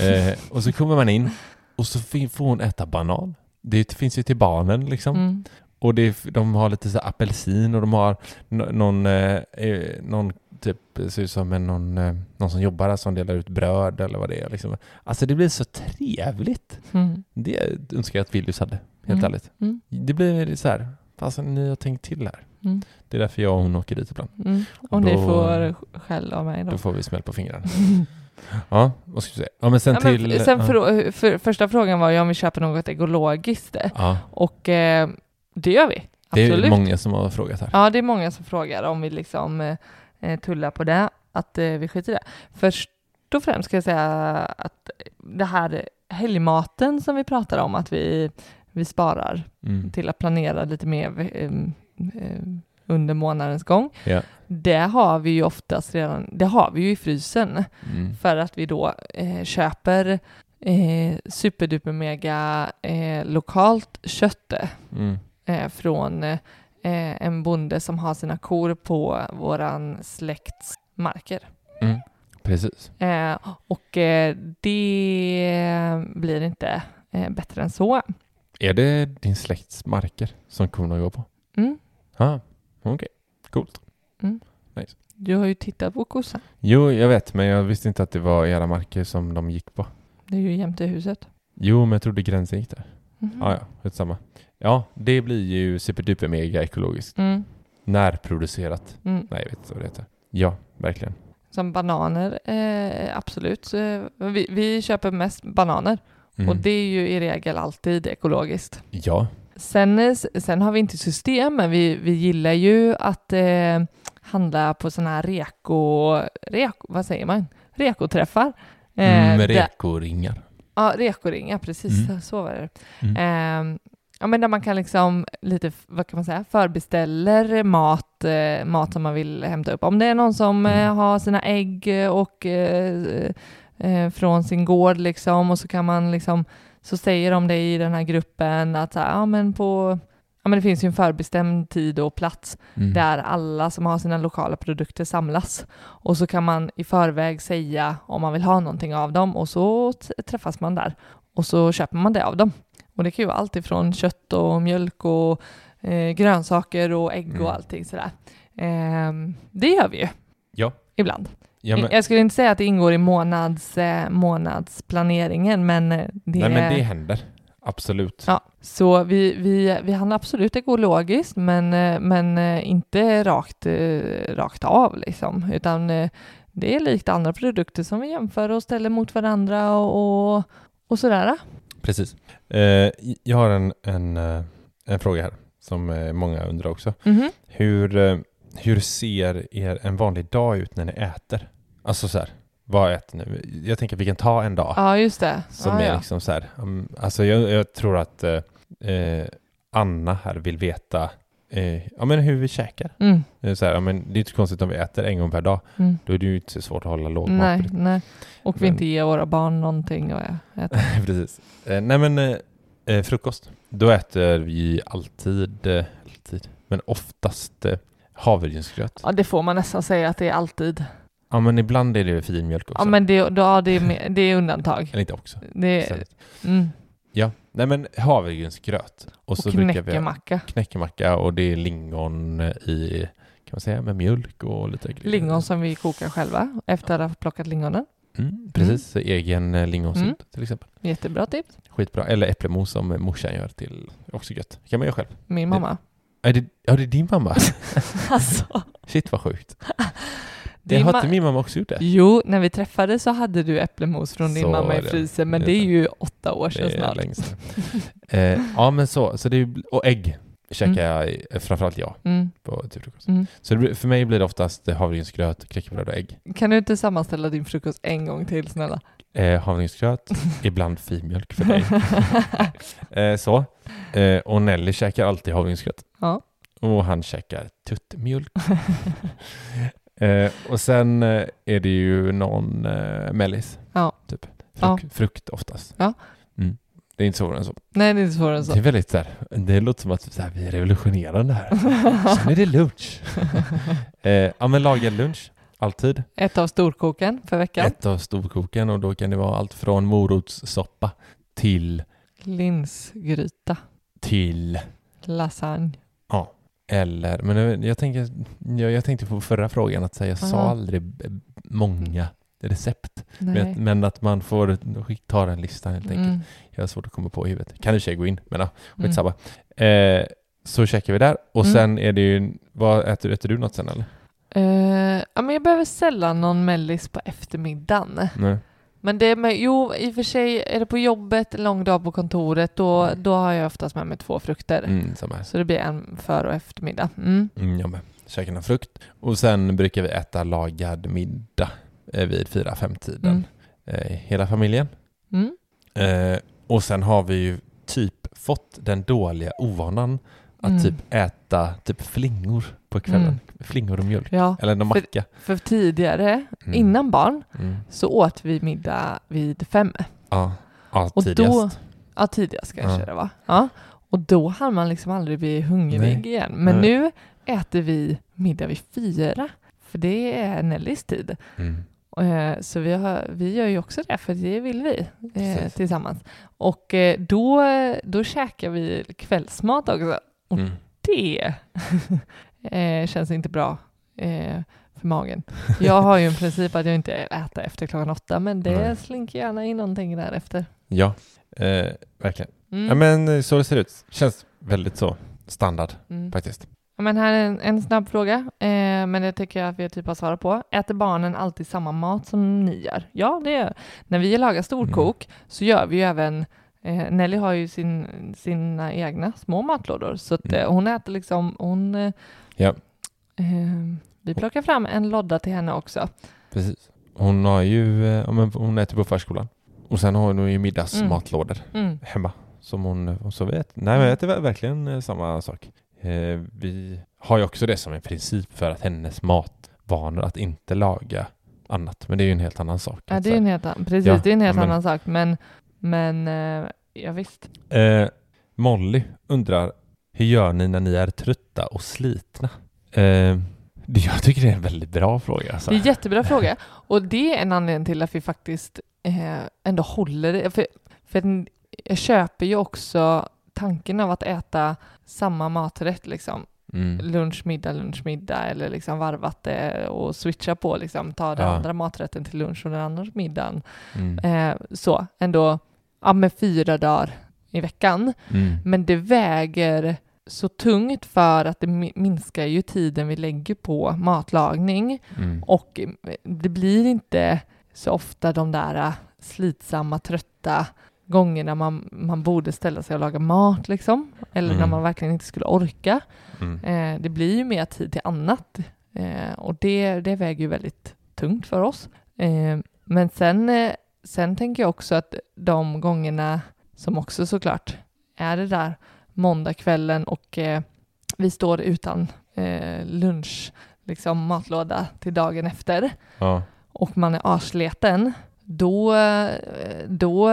Eh, och så kommer man in och så får hon äta banan. Det finns ju till barnen liksom. Mm, Och det, de har lite så apelsin och de har nå- någon, eh, eh, någon typ, ser ut som en, någon, eh, någon som jobbar där som delar ut bröd eller vad det är. Liksom. Alltså det blir så trevligt. mm, Det önskar jag att Willys hade, helt Mm. ärligt. mm, Det blir så här, fast ni har tänkt till här. mm, Det är därför jag och hon åker dit ibland. mm. Och Och ni då- får skäll av mig då. Då får vi smäll på fingrarna. Ja, vad ska vi säga? Ja, men sen Ja, men till... sen för, för, första frågan var ju om vi köper något ekologiskt. Ja, Och eh, det gör vi. det Absolut. är många som har frågat här. Ja, det är många som frågar om vi liksom eh, eh, tullar på det, att eh, vi skiter i det. Först och främst ska jag säga att det här helgmaten som vi pratar om, att vi, vi sparar Mm. till att planera lite mer eh, eh, under månadens gång. Ja. Det har vi ju oftast redan, det har vi ju i frysen Mm. för att vi då eh, köper eh, superduper mega eh, lokalt kött Mm. eh, från eh, en bonde som har sina kor på våran släkts marker. Mm. Precis. Eh, och eh, det blir inte eh, bättre än så. Är det din släkts marker som korna går på? Mm. Ja, okej. Coolt. Du har ju tittat på kossan. Jo, jag vet, men jag visste inte att det var era marker som de gick på. Det är ju jämte huset. Jo, men jag trodde gränsen gick där. Mhm. Ja, ja, skitsamma. Ja, det blir ju superduper mega ekologiskt. Mm. Närproducerat. Mm. Nej, jag vet inte vad det heter. Ja, verkligen. Som bananer, eh, absolut. Eh, vi, vi köper mest bananer Mm. och det är ju i regel alltid ekologiskt. Ja. Sen, eh, sen har vi inte system, men vi, vi gillar ju att eh, handla på sådana här reko, reko, vad säger man? Rekoträffar. Eh, Mm, med där- rekoringar. Ja, rekoringar, precis. Mm. Så var det. Mm. Eh, ja, men där man kan liksom lite, vad kan man säga, förbeställer mat, eh, mat som man vill hämta upp. Om det är någon som eh, Mm. har sina ägg och eh, eh, från sin gård liksom och så kan man liksom, så säger de det i den här gruppen att så här, ja men på men det finns ju en förbestämd tid och plats Mm. där alla som har sina lokala produkter samlas. Och så kan man i förväg säga om man vill ha någonting av dem och så träffas man där. Och så köper man det av dem. Och det kan ju vara allt ifrån kött och mjölk och eh, grönsaker och ägg Mm. och allting sådär. Ehm, det gör vi ju Ja. ibland. Ja, men, Jag skulle inte säga att det ingår i månads, eh, månadsplaneringen, men eh, det, nej, men det händer. Absolut. Ja, så vi, vi, vi handlar absolut ekologiskt, men, eh, men eh, inte rakt, eh, rakt av liksom, utan det är likt andra produkter som vi jämför och ställer mot varandra och, och, och sådär. Precis. Jag har en, en, en fråga här som många undrar också. Mhm. Hur, eh, hur ser er en vanlig dag ut när ni äter? Alltså så här, vad äter ni? Jag tänker att vi kan ta en dag Ja, just det. som ja, är ja. liksom så här. um, alltså jag, jag tror att eh, eh, Anna här vill veta eh, ja, men hur vi käkar. Mm, Det är, så här, ja, men det är inte konstigt om vi äter en gång per dag. mm. Då är det ju inte så svårt att hålla låg Nej, nej. Och vi Men- inte ger våra barn någonting att äta. Precis. Eh, nej men eh, eh, frukost. Då äter vi alltid, alltid men oftast havregrynsgröt. Ja, det får man nästan säga att det är alltid. Ja men ibland är det filmjölk också. Ja, men det, då, det, är, med- det är undantag. Eller inte också. Det, mm. Ja, nej men havregrynsgröt. Och, Och så brukar vi knäckemacka. knäckemacka och det är lingon i, kan man säga, med mjölk och lite grejer. Lingon som vi kokar själva efter att ha plockat lingonen. Mm, precis, egen eh, lingonsylt Mm. till exempel. Jättebra tips. Skitbra. Eller äpplemos som morsan gör till, också gött. kan man göra själv. Min mamma. Är det, ja, det är din mamma. alltså. Shit vad sjukt. Det har inte min mamma också gjort det? Jo, när vi träffades så hade du äpplemos från din Så mamma i frysen, men Det är ju åtta år sedan snart. länge sedan. eh, ja men så, så det är, och ägg käkar jag, i- framförallt jag, Mm. på till frukost. Mm. Så det, för mig blir det oftast havregrynsgröt, knäckebröd och ägg. Kan du inte sammanställa din frukost en gång till snälla? Eh, havregrynsgröt, ibland filmjölk för dig. eh, så. Eh, och Nelly käkar alltid havregrynsgröt. Ja. Och han käkar tuttmjölk. Eh, och sen eh, är det ju någon eh, mellis. Ja. Typ. Ja. Frukt, oftast. Ja. Mm. Det är inte svårare än så. Nej, det är inte svårare än så. Det är väldigt så här, det låter som att så här, vi är revolutionerande här. Sen är det lunch. eh, ja men laga lunch, alltid. Ett av storkoken för veckan. Ett av storkoken och då kan det vara allt från morotssoppa till, Linsgryta. till, Lasagne. ja, eller, men jag, tänker, jag, jag tänkte på förra frågan att säga, jag sa Aha. aldrig b- många recept. Men, men att man får ta den listan helt enkelt. Mm. Jag har svårt att komma på i huvudet. Kan i och sig gå in, men ja, Mm. skitsamma. Eh, så käkar vi där och Mm. sen är det ju, vad äter, äter du något sen eller? Eh, ja, men jag behöver sällan någon mellis på eftermiddagen. Nej. Men det med, jo, i och för sig är det på jobbet, lång dag på kontoret, då, då har jag oftast med mig två frukter. Mm, samma. Så det blir en för och eftermiddag. Mm. Mm, jag med. Käkar någon frukt. Och sen brukar vi äta lagad middag eh, vid fyra fem tiden Mm. eh, Hela familjen. Mm. Eh, och sen har vi ju typ fått den dåliga ovanan att Mm. typ äta typ flingor på kvällen. Mm. Flingor och mjölk. Ja, Eller någon För- macka. för tidigare, Mm. innan barn, Mm. så åt vi middag vid fem. Ja, ja Och tidigast. då, ja tidigast kanske Ja. det var. Ja. Och då hann man liksom aldrig bli hungrig igen. Men Nej. nu äter vi middag vid fyra. För det är Nellys tid. Mm. Eh, Så vi, har, vi gör ju också det, för det vill vi eh, tillsammans. Och eh, då, då käkar vi kvällsmat också. Och Mm. det eh, känns inte bra eh, för magen. Jag har ju en princip att jag inte äter efter klockan åtta, men det Nej. slinker gärna in någonting därefter. Ja, eh, verkligen. Mm. Ja, men eh, så det ser ut. Känns väldigt så standard Mm. faktiskt. Ja, men här är en, en snabb fråga, eh, men det tycker jag att vi typ har svarat på. Äter barnen alltid samma mat som ni gör? Ja, det gör När vi lagar storkok Mm. så gör vi ju även eh, Nelly har ju sin, sina egna små matlådor, så att, Mm. eh, hon äter liksom, hon... Eh, Ja. eh, vi plockar fram en lodda till henne också. Precis. Hon har ju, eh, ja, men hon äter på förskolan. Och sen har hon ju middagsmatlådor Mm. hemma. Som hon, så vet. Nej men jag äter ver- verkligen eh, samma sak. Eh, vi har ju också det som en princip för att hennes matvanor att inte laga annat. Men det är ju en helt annan sak. Ja, det är en helt, precis, Ja, det är en helt ja, men- annan sak, men, men eh, ja, visst. eh, Molly undrar, hur gör ni när ni är trötta och slitna? Eh, jag tycker det är en väldigt bra fråga. Alltså. Det är en jättebra fråga. Och det är en anledning till att vi faktiskt eh, ändå håller det. För, för jag köper ju också tanken av att äta samma maträtt liksom Mm. lunch, middag, lunch, middag eller liksom varvat det och switcha på liksom, ta den Ja. andra maträtten till lunch och den andra middagen. Mm. Eh, så, ändå, ja med fyra dagar i veckan. Mm. Men det väger så tungt för att det mi- minskar ju tiden vi lägger på matlagning Mm. och eh, det blir inte så ofta de där eh, slitsamma, trötta gångerna man, man borde ställa sig och laga mat liksom. Eller när Mm. man verkligen inte skulle orka. Mm. Eh, det blir ju mer tid till annat eh, och det, det väger ju väldigt tungt för oss. Eh, men sen, eh, sen tänker jag också att de gångerna som också såklart är det där måndagskvällen och eh, vi står utan eh, lunch, liksom matlåda till dagen efter Ja. och man är arsleten, då, eh, då,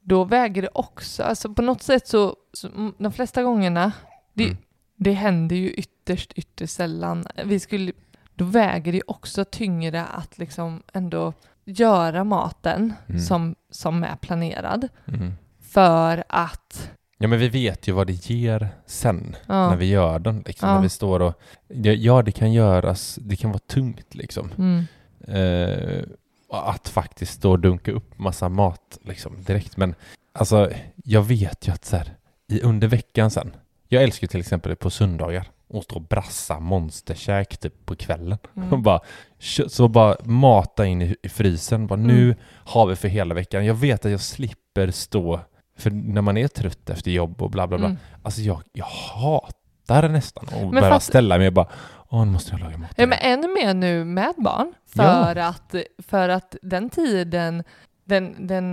då väger det också, alltså på något sätt så, så mm, de flesta gångerna, det, Mm. det händer ju ytterst, ytterst sällan. Vi skulle, då väger det också tyngre att liksom ändå göra maten Mm. som, som är planerad. Mm. För att, Ja men vi vet ju vad det ger sen ja, när vi gör den. Liksom, Ja. När vi står och... Ja, det kan göras, det kan vara tungt liksom. mm, Eh, att faktiskt stå och dunka upp massa mat liksom, direkt. Men alltså, jag vet ju att så här, i under veckan sen. Jag älskar till exempel på söndagar och stå och brassa monsterkäk typ på kvällen. Och mm, bara, så bara mata in i, i frysen. Bara, Mm. Nu har vi för hela veckan. Jag vet att jag slipper stå, för när man är trött efter jobb och bla bla bla. mm. Alltså jag, jag hatar nästan att behöva fast- ställa mig och bara, åh nu måste jag laga mat. Ja, men ännu mer nu med barn. För, att, för att den tiden, den, den,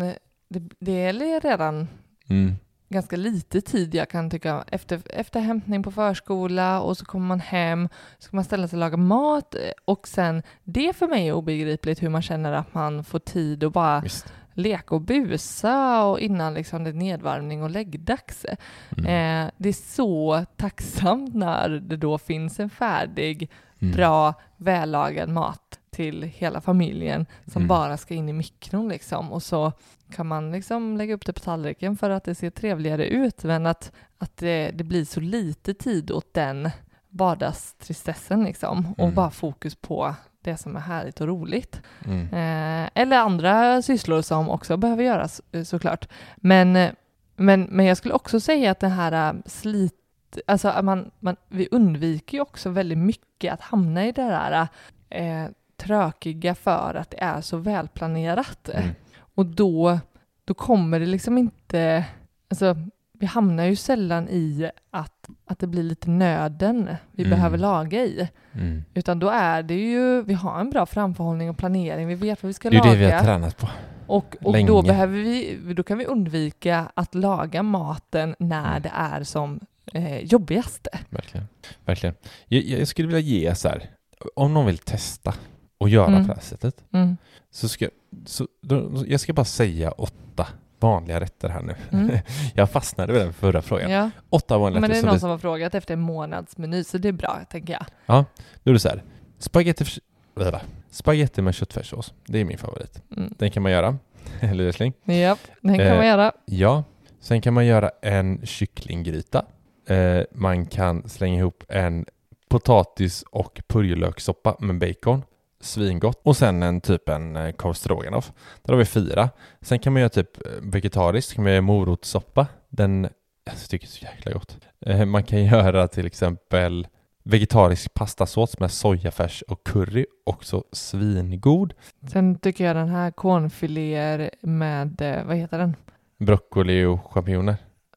det, det är redan mm. Ganska lite tid jag kan tycka efter, efter hämtning på förskola och så kommer man hem, så ska man ställa sig och laga mat och sen det för mig är obegripligt hur man känner att man får tid att bara Visst. leka och busa och innan liksom det är nedvarvning och läggdags. Mm. Eh, det är så tacksamt när det då finns en färdig Mm. bra, vällagad mat till hela familjen som Mm. bara ska in i mikron liksom. Och så kan man liksom lägga upp det på tallriken för att det ser trevligare ut. Men att, att det, det blir så lite tid åt den vardagstristessen liksom. Och Mm. bara fokus på det som är härligt och roligt. Mm. Eh, eller andra sysslor som också behöver göras eh, såklart. Men, eh, men, men jag skulle också säga att det här eh, slit, alltså man, man, vi undviker ju också väldigt mycket att hamna i det där eh, trökiga för att det är så välplanerat. Mm. Och då, då kommer det liksom inte, alltså vi hamnar ju sällan i att, att det blir lite nöden vi Mm. behöver laga i. Mm. Utan då är det ju, vi har en bra framförhållning och planering, vi vet vad vi ska Det är laga. det vi har tränat på. och och länge. då, behöver vi, då kan vi undvika att laga maten när Mm. det är som eh, jobbigast. Verkligen. Verkligen. Jag, jag skulle vilja ge så här, om någon vill testa och göra Mm. på det här sättet, Mm. så ska så, då, jag ska bara säga åtta vanliga rätter här nu. Mm. jag fastnade vid den förra frågan. Ja. Åtta vanliga Men det rätter är någon som har frågat efter en månadsmeny, så det är bra, tänker jag. Då är det så här. Spaghetti. Spaghetti med köttfärssås. Det är min favorit. Mm. Den kan man göra. Eller älskling? Ja, den kan Eh, man göra. Ja. Sen kan man göra en kycklinggryta. Eh, man kan slänga ihop en potatis och purjolökssoppa med bacon. Svingott. Och sen en typ en eh, korv stroganoff. Där har vi fyra. Sen kan man göra typ eh, vegetariskt. kan man göra morotssoppa. Den jag tycker det är så jäkla gott. Eh, man kan göra till exempel vegetarisk pastasås med sojafärs och curry. Också svingod. Sen tycker jag den här cornfiléer med, vad heter den? Broccoli och champinjoner.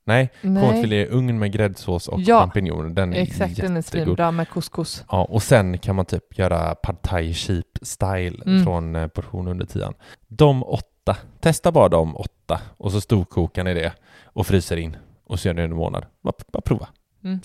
Nej, Nej, cornfilé i ugn med gräddsås och Ja, champinjoner. Den är exakt, den är jättegod. svinbra med couscous. Ja, och sen kan man typ göra pad thai cheap style Mm. från eh, portion under tian. De åtta, testa bara de åtta och så storkokar ni det och fryser in och så gör ni en månad. Bara, bara prova. Mm.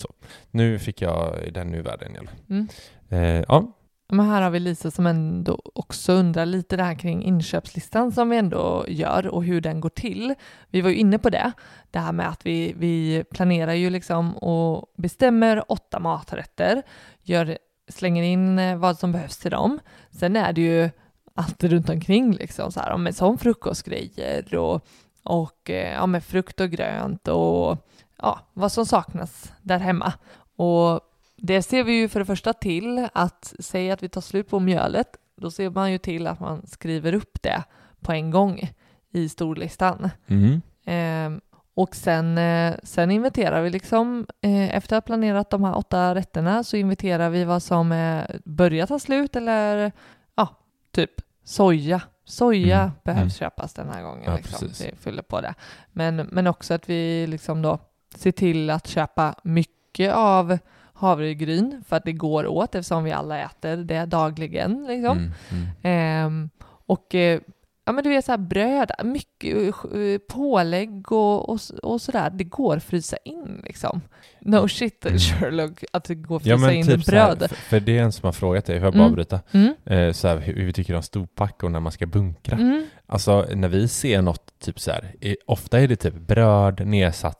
Nu fick jag den nu världen igen. Mm. Eh, ja, men här har vi Lisa som ändå också undrar lite det här kring inköpslistan som vi ändå gör och hur den går till. Vi var ju inne på det, det här med att vi, vi planerar ju liksom och bestämmer åtta maträtter, gör, slänger in eh, vad som behövs till dem. Sen är det ju allt runt omkring liksom så här, med som frukostgrejer och, och eh, ja, med frukt och grönt och ja, vad som saknas där hemma. Och det ser vi ju för det första till att säga att vi tar slut på mjölet, då ser man ju till att man skriver upp det på en gång i storlistan. Mm. Eh, och sen, eh, sen inventerar vi liksom, eh, efter att ha planerat de här åtta rätterna så inventerar vi vad som eh, börjar ta slut eller ja, typ soja. Soja Mm, behövs mm. köpas den här gången. Ja, liksom. Vi fyller på det. Men, men också att vi liksom då ser till att köpa mycket av havregryn för att det går åt eftersom vi alla äter det dagligen. Liksom. Mm. Mm. Ehm, och eh, ja, men du vet så här bröd, mycket eh, pålägg och, och, och sådär, det går att frysa in liksom. No shit Mm. Sherlock, att det går att Ja frysa men in typ så här, bröd. för, det är en som har frågat dig, får jag bara Mm. avbryta? Mm. Eh, så här, hur vi tycker om storpack och när man ska bunkra. Mm. Alltså när vi ser något, typ så här, eh, ofta är det typ bröd nedsatt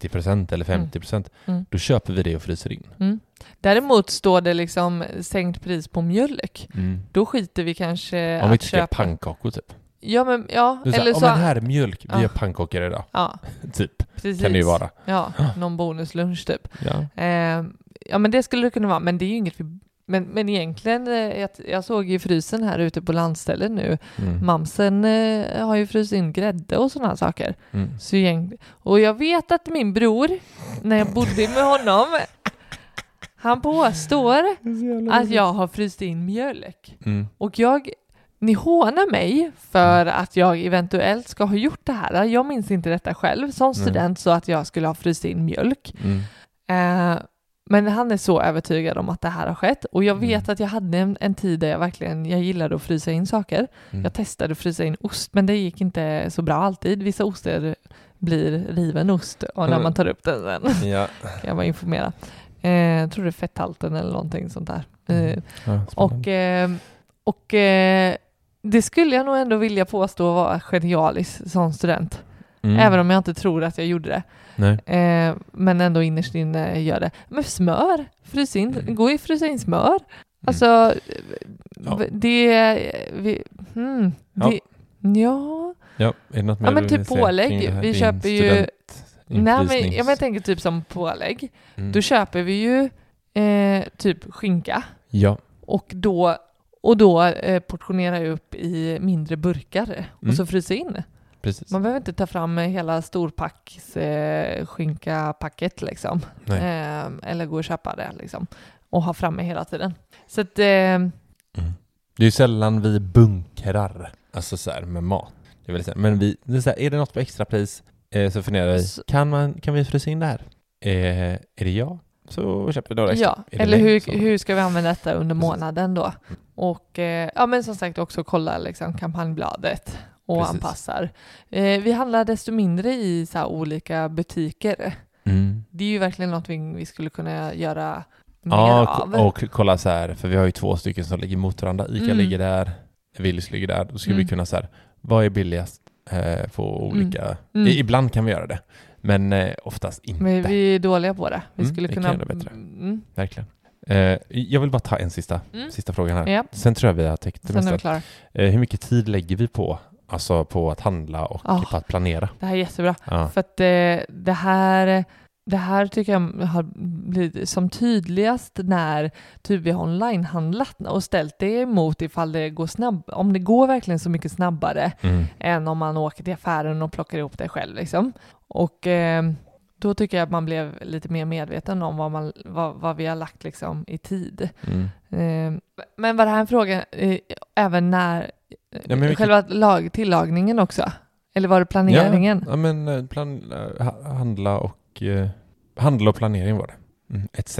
30% eller 50%. Mm. Då köper vi det och fryser in. Mm. Däremot står det liksom sänkt pris på mjölk. Då skiter vi kanske Om vi inte ska köpa. pannkakor typ. Ja, men ja, så här, eller "Ja, så. men här är mjölk, vi Ja. gör pannkakor idag. Ja, Typ, precis. kan det ju vara. Ja, någon bonuslunch typ. Ja. Eh, ja, men det skulle det kunna vara, men det är ju inget vi men, men egentligen, eh, jag, jag såg ju frysen här ute på landstället nu. Mm. Mamsen eh, har ju fryst in grädde och sådana saker. Mm. Så gäng, och jag vet att min bror, när jag bodde med honom, han påstår att jag har fryst in mjölk. Mm. Och jag, ni hånar mig för att jag eventuellt ska ha gjort det här. Jag minns inte detta själv som student så att jag skulle ha fryst in mjölk. Mm. Eh, men han är så övertygad om att det här har skett och jag vet Mm. att jag hade en, en tid där jag verkligen jag gillade att frysa in saker. Mm. Jag testade att frysa in ost men det gick inte så bra alltid. Vissa oster blir riven ost och när Mm. man tar upp den sen Ja. kan jag bara informera. Eh, jag tror det är fetthalten eller någonting sånt där. Eh, Mm. Ja, och eh, och eh, det skulle jag nog ändå vilja påstå var genialiskt som student. Mm. Även om jag inte tror att jag gjorde det. Eh, men ändå innerst inne gör det. Men smör, frys in, Mm. ju att frysa in smör. Alltså, Ja. det... Vi, hmm, Ja. det ja. Ja, är det något mer Ja, men typ pålägg. Vi köper ju- Nej, men, jag tänker typ som pålägg. Mm. Då köper vi ju eh, typ skinka Ja. och då, och då eh, portionerar jag upp i mindre burkar och Mm. så fryser in. precis. Man behöver inte ta fram hela storpacks eh, skinkapacket liksom. Eh, eller gå och köpa det liksom. Och ha framme hela tiden. Så att, eh, Mm. Det är ju sällan vi bunkrar, alltså så här med mat. Det är sällan. Men vi, det är, så här, är det något på extrapris eh, så funderar vi, kan, man, kan vi frysa in det här? Eh, är det ja, så köper vi några extra. ja, eller hur, så- hur ska vi använda detta under månaden då? Och eh, ja, men som sagt också kolla liksom kampanjbladet och Precis. anpassar. Eh, vi handlar desto mindre i så olika butiker. Mm. Det är ju verkligen något vi, vi skulle kunna göra mer Ja, av. och, kolla så här, för vi har ju två stycken som ligger mot varandra. Ica Mm. ligger där, Willys ligger där. Då skulle Mm. vi kunna så här, vad är billigast eh, på olika... Mm. Ibland kan vi göra det, men eh, oftast inte. Men vi är dåliga på det. Vi Mm, skulle vi kunna... kan göra bättre. Mm, Verkligen. Eh, jag vill bara ta en sista, mm. sista frågan här. Ja, Sen tror jag vi har täckt det sen mesta. Eh, hur mycket tid lägger vi på, alltså på att handla och Ah. på att planera? Det här är jättebra. Ja. För att eh, det här det här tycker jag har blivit som tydligast när typ vi har onlinehandlat och ställt det emot ifall det går snabb, om det går verkligen så mycket snabbare Mm. än om man åker till affären och plockar ihop det själv liksom. Och eh, då tycker jag att man blev lite mer medveten om vad, man, vad, vad vi har lagt liksom i tid. Mm. Eh, men var det här en fråga eh, även när vilket- själva lag, tillagningen också? Eller var det planeringen? Ja, ja men eh, plan, eh, ha- handla och eh, handla och planering var det. Mm, etc.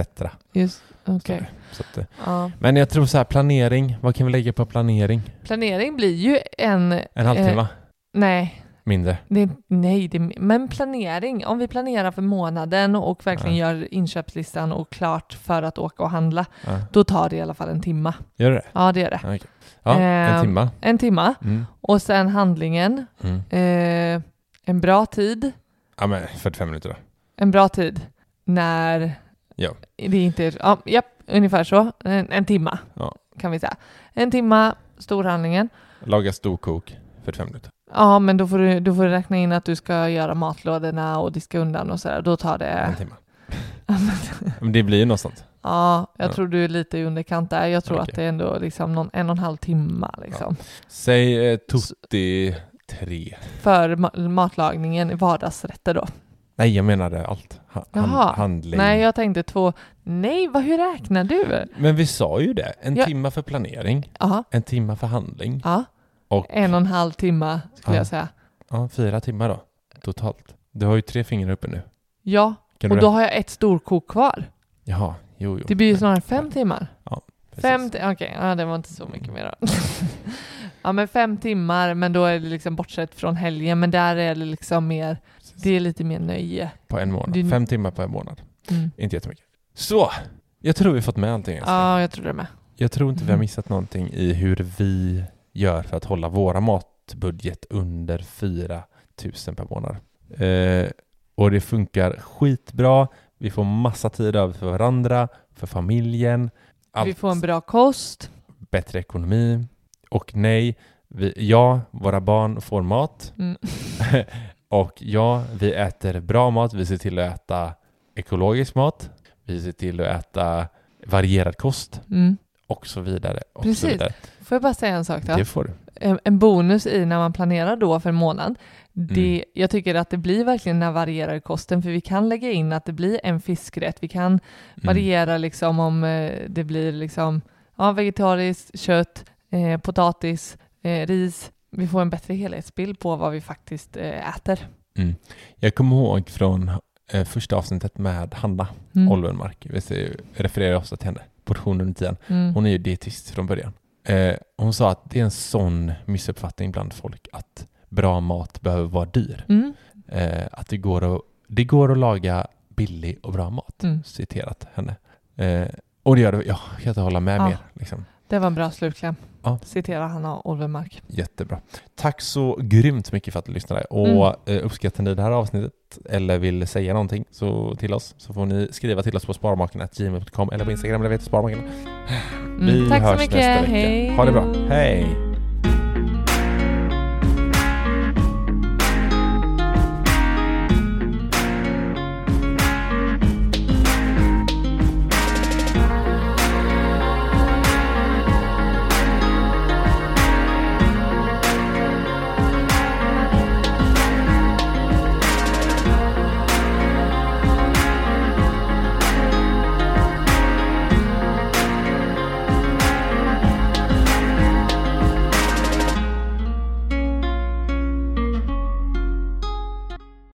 Just, okej. Så att, eh, Ja. men jag tror så här, planering, vad kan vi lägga på planering? Planering blir ju en... En halvtimme? Eh, nej, Mindre? det, nej det, men planering. Om vi planerar för månaden och verkligen gör inköpslistan och klart för att åka och handla, Ja. då tar det i alla fall en timma. Gör det Ja, det gör det. Ja, okej. ja en Ehm, timma. En timma. Mm. Och sen handlingen. Mm. Eh, en bra tid. Ja, men 45 minuter då. En bra tid när Ja. det inte är... Ja, japp, ungefär så. En, en timma Ja. kan vi säga. En timma, storhandlingen. Laga storkok, 45 minuter. Ja, men då får, du, då får du räkna in att du ska göra matlådorna och diska undan och sådär. Då tar det... En timme. men det blir ju något sånt. Ja, jag Ja. tror du är lite i underkant där. Jag tror Okej. att det är ändå liksom någon, en och en halv timme liksom. Säg eh, tutti tre. För ma- matlagningen i vardagsrätter då. Nej, jag menade allt. Ha, Jaha. handling. Nej, jag tänkte två. Nej, vad, hur räknar du? Men vi sa ju det. En Ja. timma för planering, Ja, en timma för handling ja. och En och en halv timme skulle Ja. jag säga. ja, fyra timmar då, totalt. Du har ju tre fingrar uppe nu. Ja, Kan och då har jag ett storkok kvar. Jaha, jo, jo. Det blir ju snarare fem timmar. precis. Fem, okej, ja, det var inte så mycket mer då. ja, men fem timmar, men då är det liksom bortsett från helgen, men där är det liksom mer, Precis. det är lite mer nöje. På en månad. Det- Fem timmar på en månad. Mm. Inte jättemycket. Så! Jag tror vi fått med allting. älskling. Ja, jag tror det med. Jag tror inte vi har Mhm. missat någonting i hur vi gör för att hålla våra matbudget under 4 000 per månad. Eh, och det funkar skitbra. Vi får massa tid över för varandra, för familjen. Allt Vi får en bra kost. bättre ekonomi. Och nej, vi, ja, våra barn får mat. Mm. och ja, vi äter bra mat. Vi ser till att äta ekologisk mat. Vi ser till att äta varierad kost Mm. och så vidare. Och Precis. Så vidare. Får jag bara säga en sak då? Det får du. En bonus i när man planerar då för en månad. Det, Mm. Jag tycker att det blir verkligen den här varierade kosten, för vi kan lägga in att det blir en fiskrätt. Vi kan Mm. variera liksom om eh, det blir liksom ja, vegetariskt, kött, eh, potatis, eh, ris. Vi får en bättre helhetsbild på vad vi faktiskt eh, äter. Mm. Jag kommer ihåg från eh, första avsnittet med Hanna Mm. Olvenmark. Vi refererar ofta till henne. Portion under tiden. Mm. Hon är ju dietist från början. Eh, hon sa att det är en sån missuppfattning bland folk att bra mat behöver vara dyr. Mm. Att det går, att, det går att laga billig och bra mat. Mm. Citerat henne. Och det gör det, ja, jag kan inte hålla med Ja. mer. Liksom. Det var en bra slutkläm. Ja. Citera Hanna Olvemark. Jättebra. Tack så grymt mycket för att du lyssnade. Och eh, uppskattar ni det här avsnittet eller vill säga någonting så, till oss så får ni skriva till oss på sparmaken.gmail.com eller på Instagram där vi heter Sparmaken. Mm. Vi så hörs mycket. nästa vecka. Hej. Ha det bra. Hej!